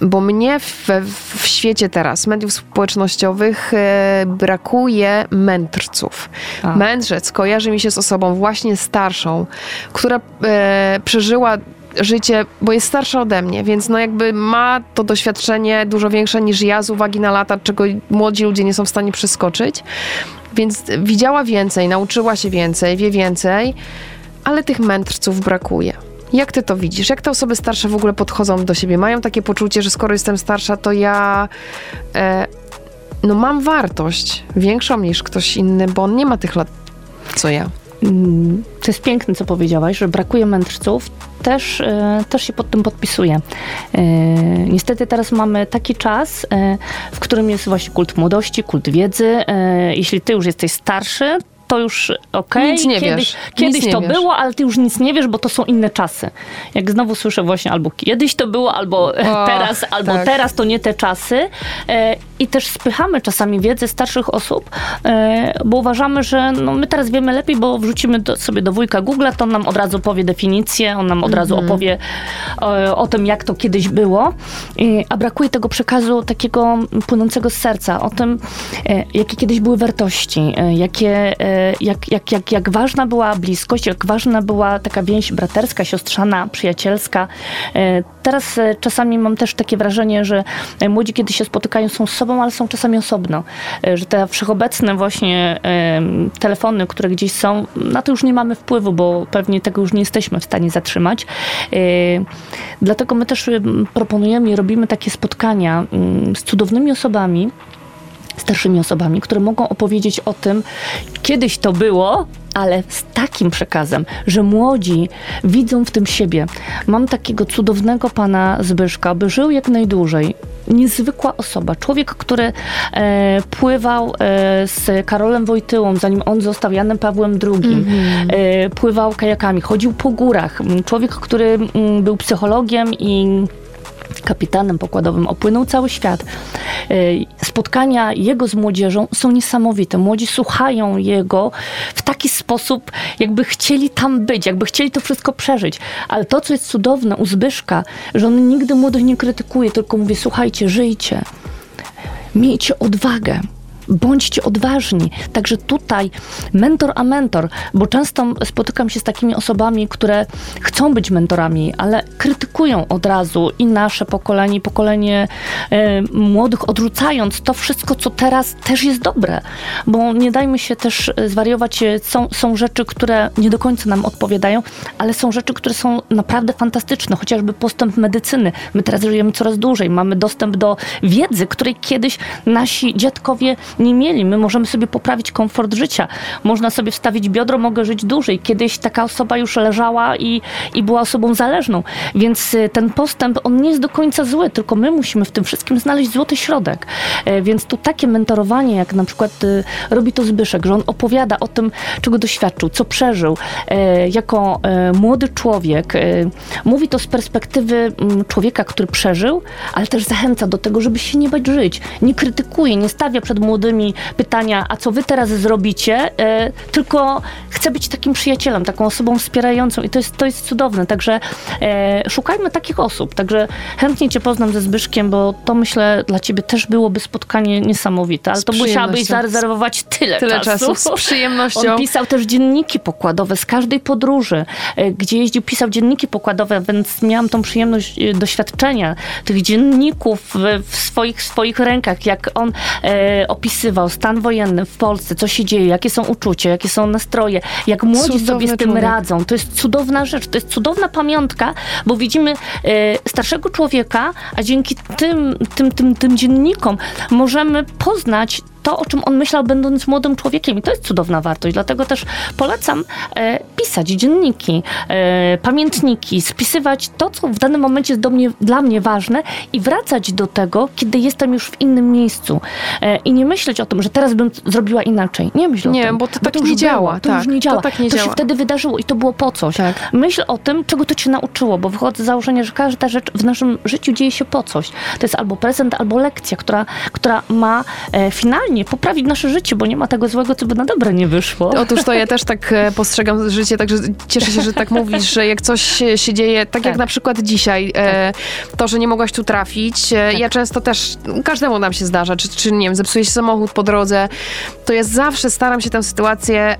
bo mnie w, w świecie teraz mediów społecznościowych e, brakuje mędrców. A. Mędrzec kojarzy mi się z osobą właśnie starszą, która e, przeżyła życie, bo jest starsza ode mnie, więc no jakby ma to doświadczenie dużo większe niż ja z uwagi na lata, czego młodzi ludzie nie są w stanie przeskoczyć. Więc widziała więcej, nauczyła się więcej, wie więcej, ale tych mędrców brakuje. Jak ty to widzisz? Jak te osoby starsze w ogóle podchodzą do siebie? Mają takie poczucie, że skoro jestem starsza, to ja e, no mam wartość większą niż ktoś inny, bo on nie ma tych lat co ja. Mm, To jest piękne, co powiedziałaś, że brakuje mędrców. Też, e, też się pod tym podpisuję. E, Niestety teraz mamy taki czas, e, w którym jest właśnie kult młodości, kult wiedzy. Jeśli ty już jesteś starszy, to już okej. Nic nie kiedyś, wiesz. Kiedyś Nic to wiesz. było, ale ty już nic nie wiesz, bo to są inne czasy. Jak znowu słyszę właśnie albo kiedyś to było, albo O, teraz, albo tak. teraz to nie te czasy. E, I też spychamy czasami wiedzę starszych osób, e, bo uważamy, że no, my teraz wiemy lepiej, bo wrzucimy do, sobie do wujka Google, to on nam od razu powie definicję, on nam od razu Mhm. opowie e, o tym, jak to kiedyś było. A brakuje tego przekazu takiego płynącego z serca, o tym, jakie kiedyś były wartości, jakie, jak, jak, jak, jak ważna była bliskość, jak ważna była taka więź braterska, siostrzana, przyjacielska. E, Teraz e, czasami mam też takie wrażenie, że e, młodzi, kiedy się spotykają, są z sobą, ale są czasami osobno. Że te wszechobecne właśnie telefony, które gdzieś są, na to już nie mamy wpływu, bo pewnie tego już nie jesteśmy w stanie zatrzymać. Dlatego my też em, proponujemy i robimy takie spotkania z cudownymi osobami, starszymi osobami, które mogą opowiedzieć o tym, kiedyś to było, ale z takim przekazem, że młodzi widzą w tym siebie. Mam takiego cudownego pana Zbyszka, by żył jak najdłużej. Niezwykła osoba. Człowiek, który e, pływał e, z Karolem Wojtyłą, zanim on został Janem Pawłem II. E, pływał kajakami, chodził po górach. Człowiek, który mm, był psychologiem i kapitanem pokładowym, opłynął cały świat. Ej, Spotkania jego z młodzieżą są niesamowite. Młodzi słuchają jego w taki sposób, jakby chcieli tam być, jakby chcieli to wszystko przeżyć. Ale to, co jest cudowne u Zbyszka, że on nigdy młodych nie krytykuje, tylko mówi, słuchajcie, żyjcie. Miejcie odwagę. Bądźcie odważni. Także tutaj mentor a mentor, bo często spotykam się z takimi osobami, które chcą być mentorami, ale krytykują od razu i nasze pokolenie, pokolenie e, młodych, odrzucając to wszystko, co teraz też jest dobre. Bo nie dajmy się też zwariować. e, Są, są rzeczy, które nie do końca nam odpowiadają, ale są rzeczy, które są naprawdę fantastyczne. Chociażby postęp medycyny. My teraz żyjemy coraz dłużej. Mamy dostęp do wiedzy, której kiedyś nasi dziadkowie nie mieli. My możemy sobie poprawić komfort życia. Można sobie wstawić biodro, mogę żyć dłużej. Kiedyś taka osoba już leżała i, i była osobą zależną. Więc y, ten postęp, on nie jest do końca zły, tylko my musimy w tym wszystkim znaleźć złoty środek. E, Więc tu takie mentorowanie, jak na przykład y, robi to Zbyszek, że on opowiada o tym, czego doświadczył, co przeżył e, jako e, młody człowiek. Mówi to z perspektywy mm, człowieka, który przeżył, ale też zachęca do tego, żeby się nie bać żyć. Nie krytykuje, nie stawia przed młodymi pytania, a co wy teraz zrobicie, e, tylko chce być takim przyjacielem, taką osobą wspierającą i to jest, to jest cudowne. Także e, szukajmy takich osób. Także chętnie cię poznam ze Zbyszkiem, bo to myślę dla ciebie też byłoby spotkanie niesamowite, ale to musiałabyś zarezerwować tyle, Tyle czasu. czasu z przyjemnością. On pisał też dzienniki pokładowe z każdej podróży, e, gdzie jeździł, pisał dzienniki pokładowe, więc miałam tą przyjemność doświadczenia tych dzienników w, w swoich, w swoich rękach, jak on e, opisywał stan wojenny w Polsce, co się dzieje, jakie są uczucia, jakie są nastroje, jak młodzi Cudowny sobie z tym człowiek. radzą. To jest cudowna rzecz, to jest cudowna pamiątka, bo widzimy e, starszego człowieka, a dzięki tym, tym, tym, tym dziennikom możemy poznać to, o czym on myślał, będąc młodym człowiekiem. I to jest cudowna wartość. Dlatego też polecam e, pisać dzienniki, e, pamiętniki, spisywać to, co w danym momencie jest do mnie, dla mnie ważne i wracać do tego, kiedy jestem już w innym miejscu. E, I nie myśleć o tym, że teraz bym zrobiła inaczej. Nie myśl Nie, o tym. bo to tak już nie było, działa, To tak, już nie to działa. tak nie to działa. się wtedy wydarzyło i to było po coś. Tak. Myśl o tym, czego to cię nauczyło, bo wychodzę z założenia, że każda rzecz w naszym życiu dzieje się po coś. To jest albo prezent, albo lekcja, która, która ma e, finalnie fajnie, poprawić nasze życie, bo nie ma tego złego, co by na dobre nie wyszło. Otóż to ja też tak e, postrzegam życie, także cieszę się, że tak mówisz, że jak coś się dzieje, tak, tak. jak na przykład dzisiaj, e, to, że nie mogłaś tu trafić, e, tak. ja często też, każdemu nam się zdarza, czy, czy nie wiem, zepsuje się samochód po drodze, to ja zawsze staram się tę sytuację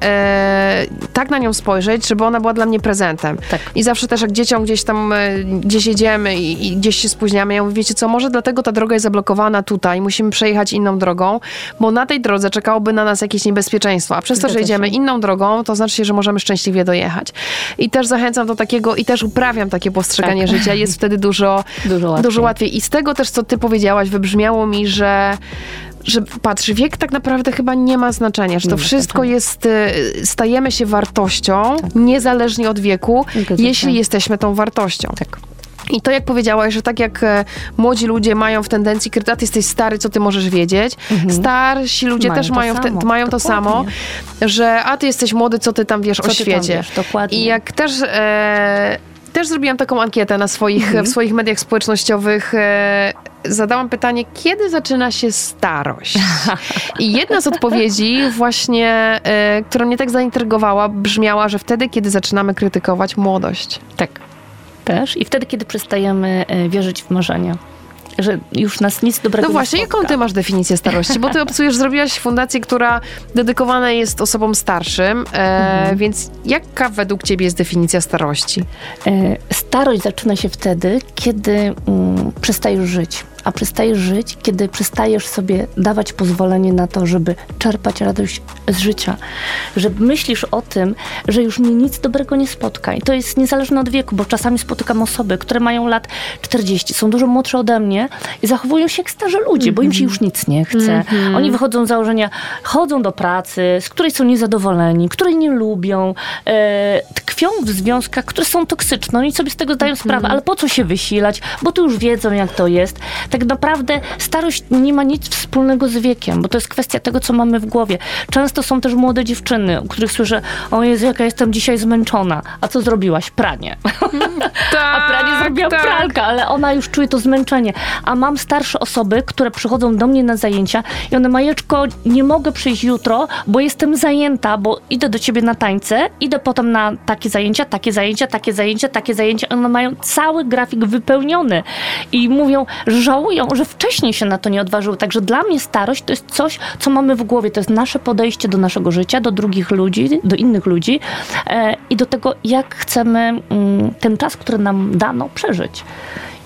tak na nią spojrzeć, żeby ona była dla mnie prezentem. Tak. I zawsze też jak dzieciom gdzieś tam, gdzieś jedziemy i, i, gdzieś się spóźniamy, ja mówię, wiecie co, może dlatego ta droga jest zablokowana tutaj, musimy przejechać inną drogą, bo na tej drodze czekałoby na nas jakieś niebezpieczeństwo, a przez to, że jedziemy inną drogą, to znaczy się, że możemy szczęśliwie dojechać. I też zachęcam do takiego, i też uprawiam takie postrzeganie tak. życia, jest wtedy dużo, dużo łatwiej. dużo łatwiej. I z tego też, co ty powiedziałaś, wybrzmiało mi, że że patrz, wiek tak naprawdę chyba nie ma znaczenia, że to wszystko jest, y, stajemy się wartością, tak. niezależnie od wieku, jeśli jesteśmy tą wartością. Tak. I to, jak powiedziałaś, że tak jak e, młodzi ludzie mają w tendencji, kiedy ty jesteś stary, co ty możesz wiedzieć, mhm. starsi ludzie mają też mają, te, mają to samo, że a ty jesteś młody, co ty tam wiesz co o świecie. Wiesz, dokładnie. I jak też... E, też zrobiłam taką ankietę na swoich, mhm. w swoich mediach społecznościowych. E, zadałam pytanie, kiedy zaczyna się starość? I jedna z odpowiedzi właśnie, e, która mnie tak zaintrygowała, brzmiała, że wtedy, kiedy zaczynamy krytykować młodość. Tak też i wtedy, kiedy przestajemy e, wierzyć w marzenia że już nas nic dobrego No właśnie, nie jaką ty masz definicję starości? Bo ty obsujesz, zrobiłaś fundację, która dedykowana jest osobom starszym, e, mhm. więc jaka według ciebie jest definicja starości? E, starość zaczyna się wtedy, kiedy mm, przestajesz żyć a przestajesz żyć, kiedy przestajesz sobie dawać pozwolenie na to, żeby czerpać radość z życia. Że myślisz o tym, że już mnie nic dobrego nie spotka. I to jest niezależne od wieku, bo czasami spotykam osoby, które mają lat 40, są dużo młodsze ode mnie i zachowują się jak starzy ludzie, mm -hmm. bo im się już nic nie chce. Mm -hmm. Oni wychodzą z założenia, chodzą do pracy, z której są niezadowoleni, której nie lubią, e, tkwią w związkach, które są toksyczne. Oni sobie z tego zdają mm -hmm. sprawę, ale po co się wysilać, bo tu już wiedzą, jak to jest tak naprawdę starość nie ma nic wspólnego z wiekiem, bo to jest kwestia tego, co mamy w głowie. Często są też młode dziewczyny, u których słyszę, o Jezu, jaka jestem dzisiaj zmęczona. A co zrobiłaś? Pranie. Tak, A pranie zrobiła tak. pralka, ale ona już czuje to zmęczenie. A mam starsze osoby, które przychodzą do mnie na zajęcia i one, Majeczko, nie mogę przyjść jutro, bo jestem zajęta, bo idę do ciebie na tańce, idę potem na takie zajęcia, takie zajęcia, takie zajęcia, takie zajęcia. One mają cały grafik wypełniony i mówią, że żałują, że wcześniej się na to nie odważyły. Także dla mnie starość to jest coś, co mamy w głowie. To jest nasze podejście do naszego życia, do drugich ludzi, do innych ludzi e, i do tego, jak chcemy mm, ten czas, który nam dano, przeżyć.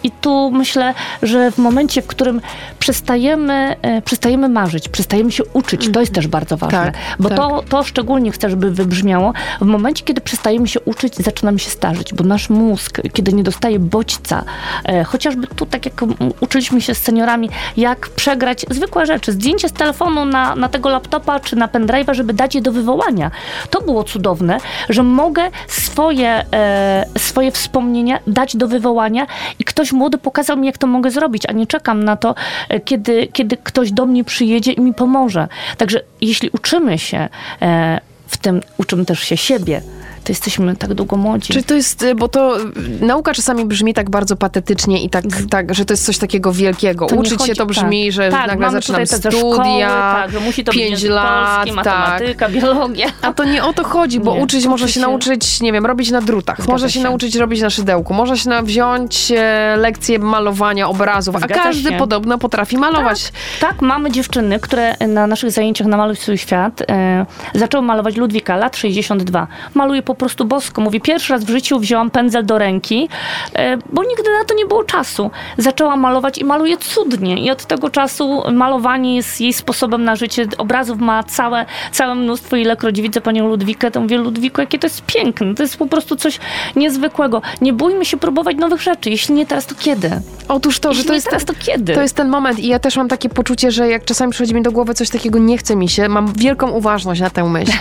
I tu myślę, że w momencie, w którym przestajemy, e, przestajemy marzyć, przestajemy się uczyć, to jest też bardzo ważne. Tak, bo tak. To, to szczególnie chcę, żeby wybrzmiało. W momencie, kiedy przestajemy się uczyć, zaczynamy się starzyć, bo nasz mózg, kiedy nie dostaje bodźca, e, chociażby tu, tak jak uczyliśmy się z seniorami, jak przegrać zwykłe rzeczy, zdjęcie z telefonu na, na tego laptopa czy na pendrive'a, żeby dać je do wywołania. To było cudowne, że mogę swoje, e, swoje wspomnienia dać do wywołania i ktoś ktoś młody pokazał mi, jak to mogę zrobić, a nie czekam na to, e, kiedy, kiedy ktoś do mnie przyjedzie i mi pomoże. Także jeśli uczymy się e, w tym, uczymy też się siebie, to jesteśmy tak długo młodzi. Czy to jest, y, bo to y, nauka czasami brzmi tak bardzo patetycznie i tak, tak że to jest coś takiego wielkiego. To Uczyć chodzi, się to brzmi, tak. że tak, nagle zaczynam studia, szkoły, tak, że musi to pięć lat, polski, matematyka, tak. biologia. A to nie o to chodzi, bo nie, uczyć można się, nauczyć, nie wiem, robić na drutach, Zgadza można się, się, nauczyć robić na szydełku, można się na, wziąć e, lekcje malowania obrazów, Zgadza a każdy się. podobno potrafi malować. Tak, tak, mamy dziewczyny, które na naszych zajęciach na Maluj swój świat e, zaczęły malować Ludwika, lat 62. Maluje po prostu bosko. Mówi, pierwszy raz w życiu wzięłam pędzel do ręki, e, bo nigdy na to nie było czasu. Zaczęłam malować i maluje cudnie. I od tego czasu malowanie jest jej sposobem na życie. Obrazów ma całe, całe mnóstwo. Ilekroć widzę panią Ludwikę, to mówię, Ludwiko, jakie to jest piękne. To jest po prostu coś niezwykłego. Nie bójmy się próbować nowych rzeczy. Jeśli nie teraz, to kiedy? Otóż to, Jeśli że to jest teraz, to kiedy? To jest ten moment i ja też mam takie poczucie, że jak czasami przychodzi mi do głowy coś takiego, nie chce mi się, mam wielką uważność na tę myśl.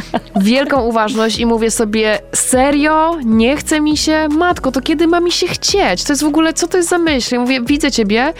wielką uważność i mówię sobie, serio, nie chce mi się, matko, to kiedy ma mi się chcieć? To jest w ogóle, co to jest za myśl? Ja mówię, widzę ciebie,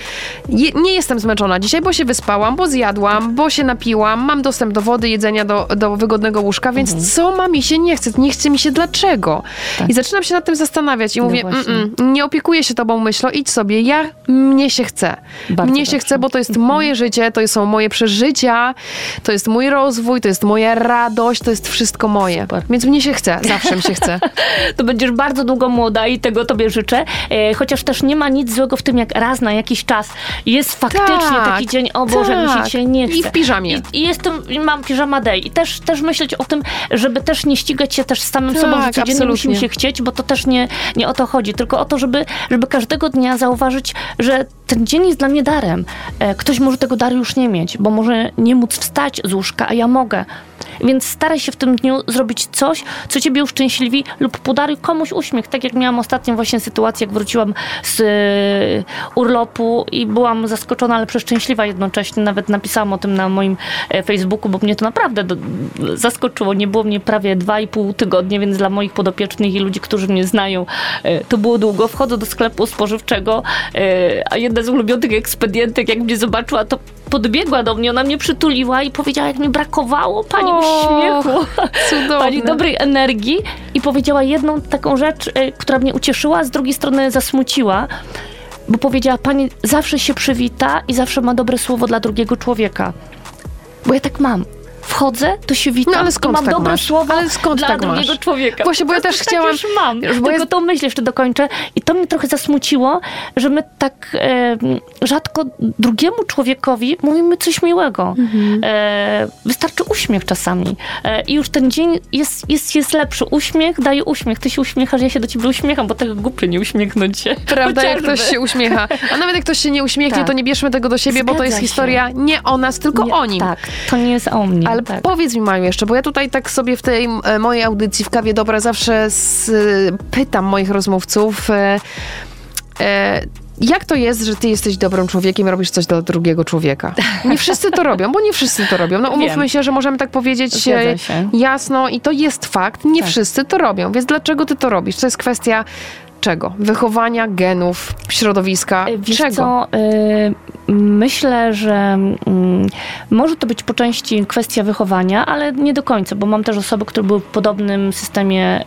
Je, nie jestem zmęczona dzisiaj, bo się wyspałam, bo zjadłam, bo się napiłam, mam dostęp do wody, jedzenia, do, do wygodnego łóżka, więc Mhm. co ma mi się nie chce? Nie chce mi się dlaczego? Tak. I zaczynam się nad tym zastanawiać i No mówię. "Mm, mm, nie opiekuję się tobą myślą, idź sobie, ja, mnie się chce. Bardzo mnie się dobrze. chce, bo to jest moje życie, to są moje przeżycia, to jest mój rozwój, to jest moja radość, to jest wszystko moje. Super. Więc mnie się chce, zawsze mi się chce. to będziesz bardzo długo młoda i tego tobie życzę. E, chociaż też nie ma nic złego w tym, jak raz na jakiś czas jest faktycznie Tak, taki dzień, o Boże, mi się tak. dzisiaj nie chce. I w piżamie. I, i jestem, i mam piżama day. I też, też myśleć o tym, żeby też nie ścigać się też z samym Tak, sobą, że codziennie absolutnie. musimy się chcieć, bo to też nie, nie o to chodzi, tylko o to, żeby, żeby każdego dnia zauważyć, że ten dzień jest dla mnie darem. E, Ktoś może tego daru już nie mieć, bo może nie móc wstać z łóżka, a ja mogę. Więc staraj się w tym dniu zrobić coś, co ciebie uszczęśliwi lub podaruj komuś uśmiech. Tak jak miałam ostatnią właśnie sytuację, jak wróciłam z e, urlopu i byłam zaskoczona, ale przeszczęśliwa jednocześnie. Nawet napisałam o tym na moim e, Facebooku, bo mnie to naprawdę zaskoczyło. Nie było mnie prawie dwa i pół tygodnie, więc dla moich podopiecznych i ludzi, którzy mnie znają, to było długo. Wchodzę do sklepu spożywczego, a jedna z ulubionych ekspedientek, jak mnie zobaczyła, to podbiegła do mnie, ona mnie przytuliła i powiedziała, jak mi brakowało pani Och, uśmiechu, Cudowne. pani dobrej energii i powiedziała jedną taką rzecz, e, która mnie ucieszyła, a z drugiej strony zasmuciła, bo powiedziała, pani zawsze się przywita i zawsze ma dobre słowo dla drugiego człowieka. Bo ja tak mam. Wchodzę, to się witam No ale skąd mam tak dobre masz? słowo Ale skąd dla tak drugiego masz? człowieka. Właśnie, bo ja też tak chciałam- już mam. Już, Tylko jest- to myślę, jeszcze dokończę. I to mnie trochę zasmuciło, że my tak e, rzadko drugiemu człowiekowi mówimy coś miłego. Mhm. E, wystarczy uśmiech czasami. E, I już ten dzień jest, jest, jest lepszy. Uśmiech daje uśmiech. Ty się uśmiechasz, ja się do ciebie uśmiecham, bo tak głupio nie uśmiechnąć się. Prawda, jak ktoś się uśmiecha. A nawet jak ktoś się nie uśmiechnie, Tak. to nie bierzmy tego do siebie, bo to Zgadza jest się. historia nie o nas, tylko Nie, o nim. Tak, to nie jest o mnie. Ale tak. powiedz mi, Maju, jeszcze, bo ja tutaj tak sobie w tej e, mojej audycji w Kawie Dobra zawsze s, pytam moich rozmówców, e, e, jak to jest, że ty jesteś dobrym człowiekiem i robisz coś dla drugiego człowieka? Nie wszyscy to robią, bo nie wszyscy to robią. No umówmy Wiem. się, że możemy tak powiedzieć e, się. jasno i to jest fakt, nie Tak. wszyscy to robią. Więc dlaczego ty to robisz? To jest kwestia czego? Wychowania, genów, środowiska, E, Wiesz czego? co, y, myślę, że mm, może to być po części kwestia wychowania, ale nie do końca, bo mam też osoby, które były w podobnym systemie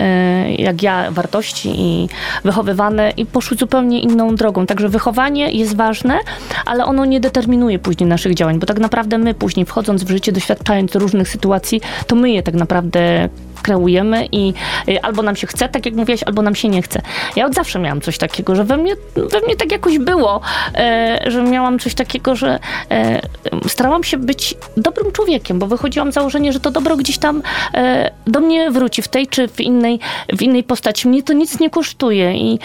y, jak ja wartości i wychowywane i poszły zupełnie inną drogą. Także wychowanie jest ważne, ale ono nie determinuje później naszych działań, bo tak naprawdę my później wchodząc w życie, doświadczając różnych sytuacji, to my je tak naprawdę kreujemy i y, albo nam się chce, tak jak mówiłaś, albo nam się nie chce. Ja od zawsze miałam coś takiego, że we mnie, we mnie tak jakoś było, e, że miałam coś takiego, że e, starałam się być dobrym człowiekiem, bo wychodziłam z założenia, że to dobro gdzieś tam e, do mnie wróci w tej czy w innej, w innej postaci. Mnie to nic nie kosztuje i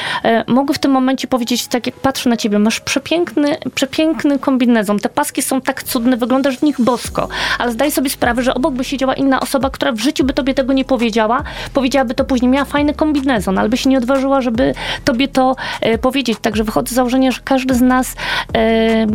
mogę w tym momencie powiedzieć, tak jak patrzę na ciebie, masz przepiękny, przepiękny kombinezon, te paski są tak cudne, wyglądasz w nich bosko, ale zdaj sobie sprawę, że obok by siedziała inna osoba, która w życiu by tobie tego nie powiedziała, powiedziałaby to później, miała fajny kombinezon, ale by się nie odważyła, żeby tobie to e, powiedzieć. Także wychodzę z założenia, że każdy z nas e,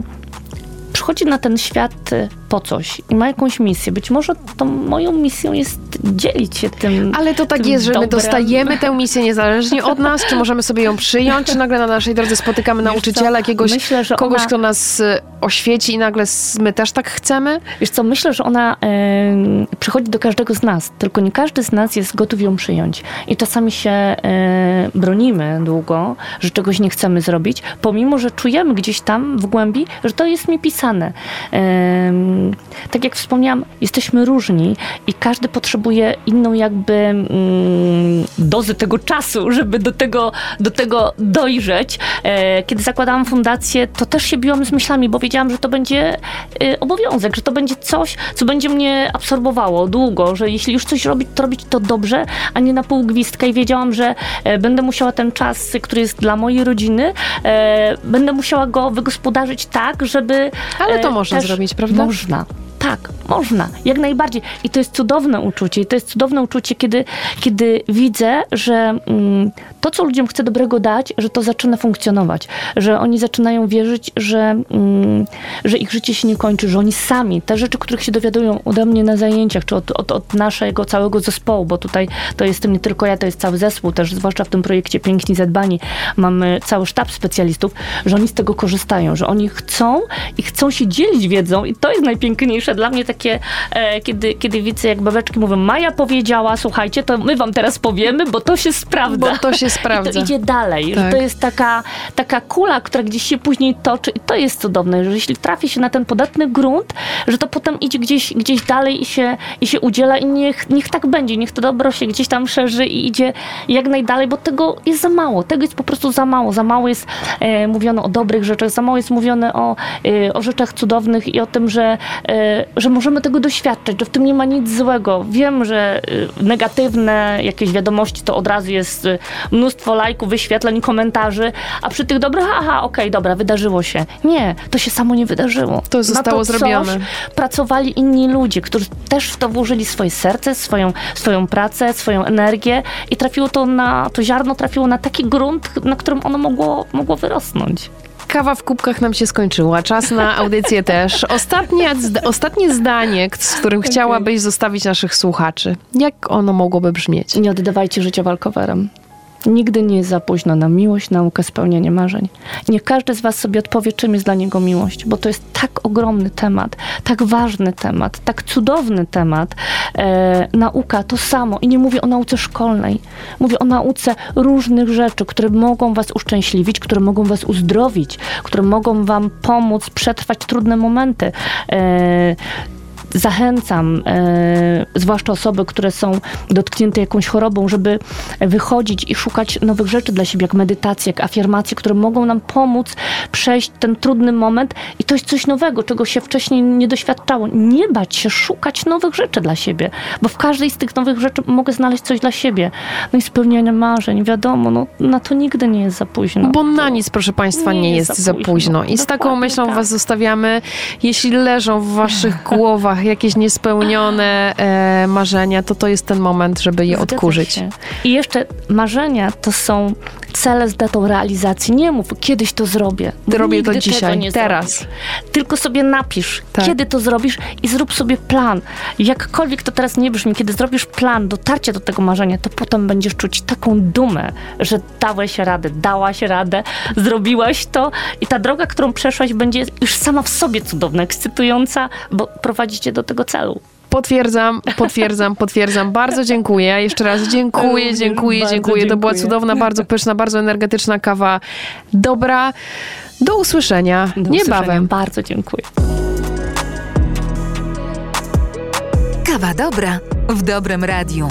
przychodzi na ten świat e, po coś i ma jakąś misję. Być może tą moją misją jest dzielić się tym. Ale to tak jest, że my dostajemy tę misję niezależnie od nas, czy możemy sobie ją przyjąć, czy nagle na naszej drodze spotykamy nauczyciela, jakiegoś myślę, kogoś, ona- kto nas y, oświeci i nagle my też tak chcemy? Wiesz co, myślę, że ona e, przychodzi do każdego z nas, tylko nie każdy z nas jest gotów ją przyjąć. I czasami się e, bronimy długo, że czegoś nie chcemy zrobić, pomimo, że czujemy gdzieś tam w głębi, że to jest mi pisane. E, tak jak wspomniałam, jesteśmy różni i każdy potrzebuje inną jakby mm, dozy tego czasu, żeby do tego, do tego dojrzeć. E, kiedy zakładałam fundację, to też się biłam z myślami, bo wiedziałam, że to będzie e, obowiązek, że to będzie coś, co będzie mnie absorbowało długo, że jeśli już coś robić, to robić to dobrze, a nie na pół gwizdka i wiedziałam, że e, będę musiała ten czas, który jest dla mojej rodziny, e, będę musiała go wygospodarzyć tak, żeby... Ale to e, można też zrobić, prawda? Można. Tak, Można, jak najbardziej. I to jest cudowne uczucie. I to jest cudowne uczucie, kiedy, kiedy widzę, że mm, to, co ludziom chcę dobrego dać, że to zaczyna funkcjonować. Że oni zaczynają wierzyć, że, mm, że ich życie się nie kończy, że oni sami, te rzeczy, których się dowiadują ode mnie na zajęciach, czy od, od, od naszego całego zespołu, bo tutaj to jestem nie tylko ja, to jest cały zespół, też zwłaszcza w tym projekcie Piękni Zadbani mamy cały sztab specjalistów, że oni z tego korzystają, że oni chcą i chcą się dzielić wiedzą i to jest najpiękniejsze dla mnie takie, e, kiedy, kiedy widzę, jak babeczki mówią, Maja powiedziała, słuchajcie, to my wam teraz powiemy, bo to się sprawdza. Bo to się sprawdza. I to idzie dalej, Tak. to jest taka, taka kula, która gdzieś się później toczy i to jest cudowne, że jeśli trafi się na ten podatny grunt, że to potem idzie gdzieś, gdzieś dalej i się, i się udziela i niech, niech tak będzie, niech to dobro się gdzieś tam szerzy i idzie jak najdalej, bo tego jest za mało, tego jest po prostu za mało, za mało jest e, mówione o dobrych rzeczach, za mało jest mówione o, e, o rzeczach cudownych i o tym, że, e, że możemy tego doświadczać, że w tym nie ma nic złego. Wiem, że e, negatywne jakieś wiadomości to od razu jest e, mnóstwo lajków, wyświetleń, komentarzy, a przy tych dobrych, aha, okej, dobra, wydarzyło się. Nie, to się samo nie wydarzyło. To zostało Na to zrobione. Pracowali inni ludzie, którzy też w to włożyli swoje serce, swoją, swoją pracę, swoją energię i trafiło to na, to ziarno trafiło na taki grunt, na którym ono mogło, mogło wyrosnąć. Kawa w kubkach nam się skończyła, czas na audycję też. Ostatnie, ostatnie zdanie, z którym chciałabyś zostawić naszych słuchaczy. Jak ono mogłoby brzmieć? Nie oddawajcie życia walkowerem. Nigdy nie jest za późno na miłość, naukę, spełnianie marzeń. Niech każdy z Was sobie odpowie, czym jest dla niego miłość, bo to jest tak ogromny temat, tak ważny temat, tak cudowny temat. E, nauka to samo. I nie mówię o nauce szkolnej. Mówię o nauce różnych rzeczy, które mogą Was uszczęśliwić, które mogą Was uzdrowić, które mogą Wam pomóc przetrwać trudne momenty. E, zachęcam, e, zwłaszcza osoby, które są dotknięte jakąś chorobą, żeby wychodzić i szukać nowych rzeczy dla siebie, jak medytacje, jak afirmacje, które mogą nam pomóc przejść ten trudny moment i to jest coś nowego, czego się wcześniej nie doświadczało. Nie bać się szukać nowych rzeczy dla siebie, bo w każdej z tych nowych rzeczy mogę znaleźć coś dla siebie. No i spełnianie marzeń, wiadomo, no, na to nigdy nie jest za późno. Bo na nic, proszę Państwa, nie, Nie jest, jest za za późno. późno. I z taką Dokładnie myślą tak. Was zostawiamy. Jeśli leżą w Waszych głowach jakieś niespełnione e, marzenia, to to jest ten moment, żeby je Zgadza odkurzyć. się. I jeszcze marzenia to są cele z datą realizacji. Nie mów, kiedyś to zrobię. Robię to dzisiaj, teraz. zrobisz. Tylko sobie napisz, Tak. kiedy to zrobisz i zrób sobie plan. Jakkolwiek to teraz nie brzmi, kiedy zrobisz plan dotarcia do tego marzenia, to potem będziesz czuć taką dumę, że dałeś radę, dałaś radę, zrobiłaś to i ta droga, którą przeszłaś, będzie już sama w sobie cudowna, ekscytująca, bo prowadzi cię do tego celu. Potwierdzam, potwierdzam, potwierdzam. Bardzo dziękuję. Jeszcze raz dziękuję, dziękuję, bardzo dziękuję. To była cudowna, bardzo pyszna, bardzo energetyczna kawa. Dobra. Do usłyszenia Do usłyszenia. niebawem. Bardzo dziękuję. Kawa dobra w dobrym radiu.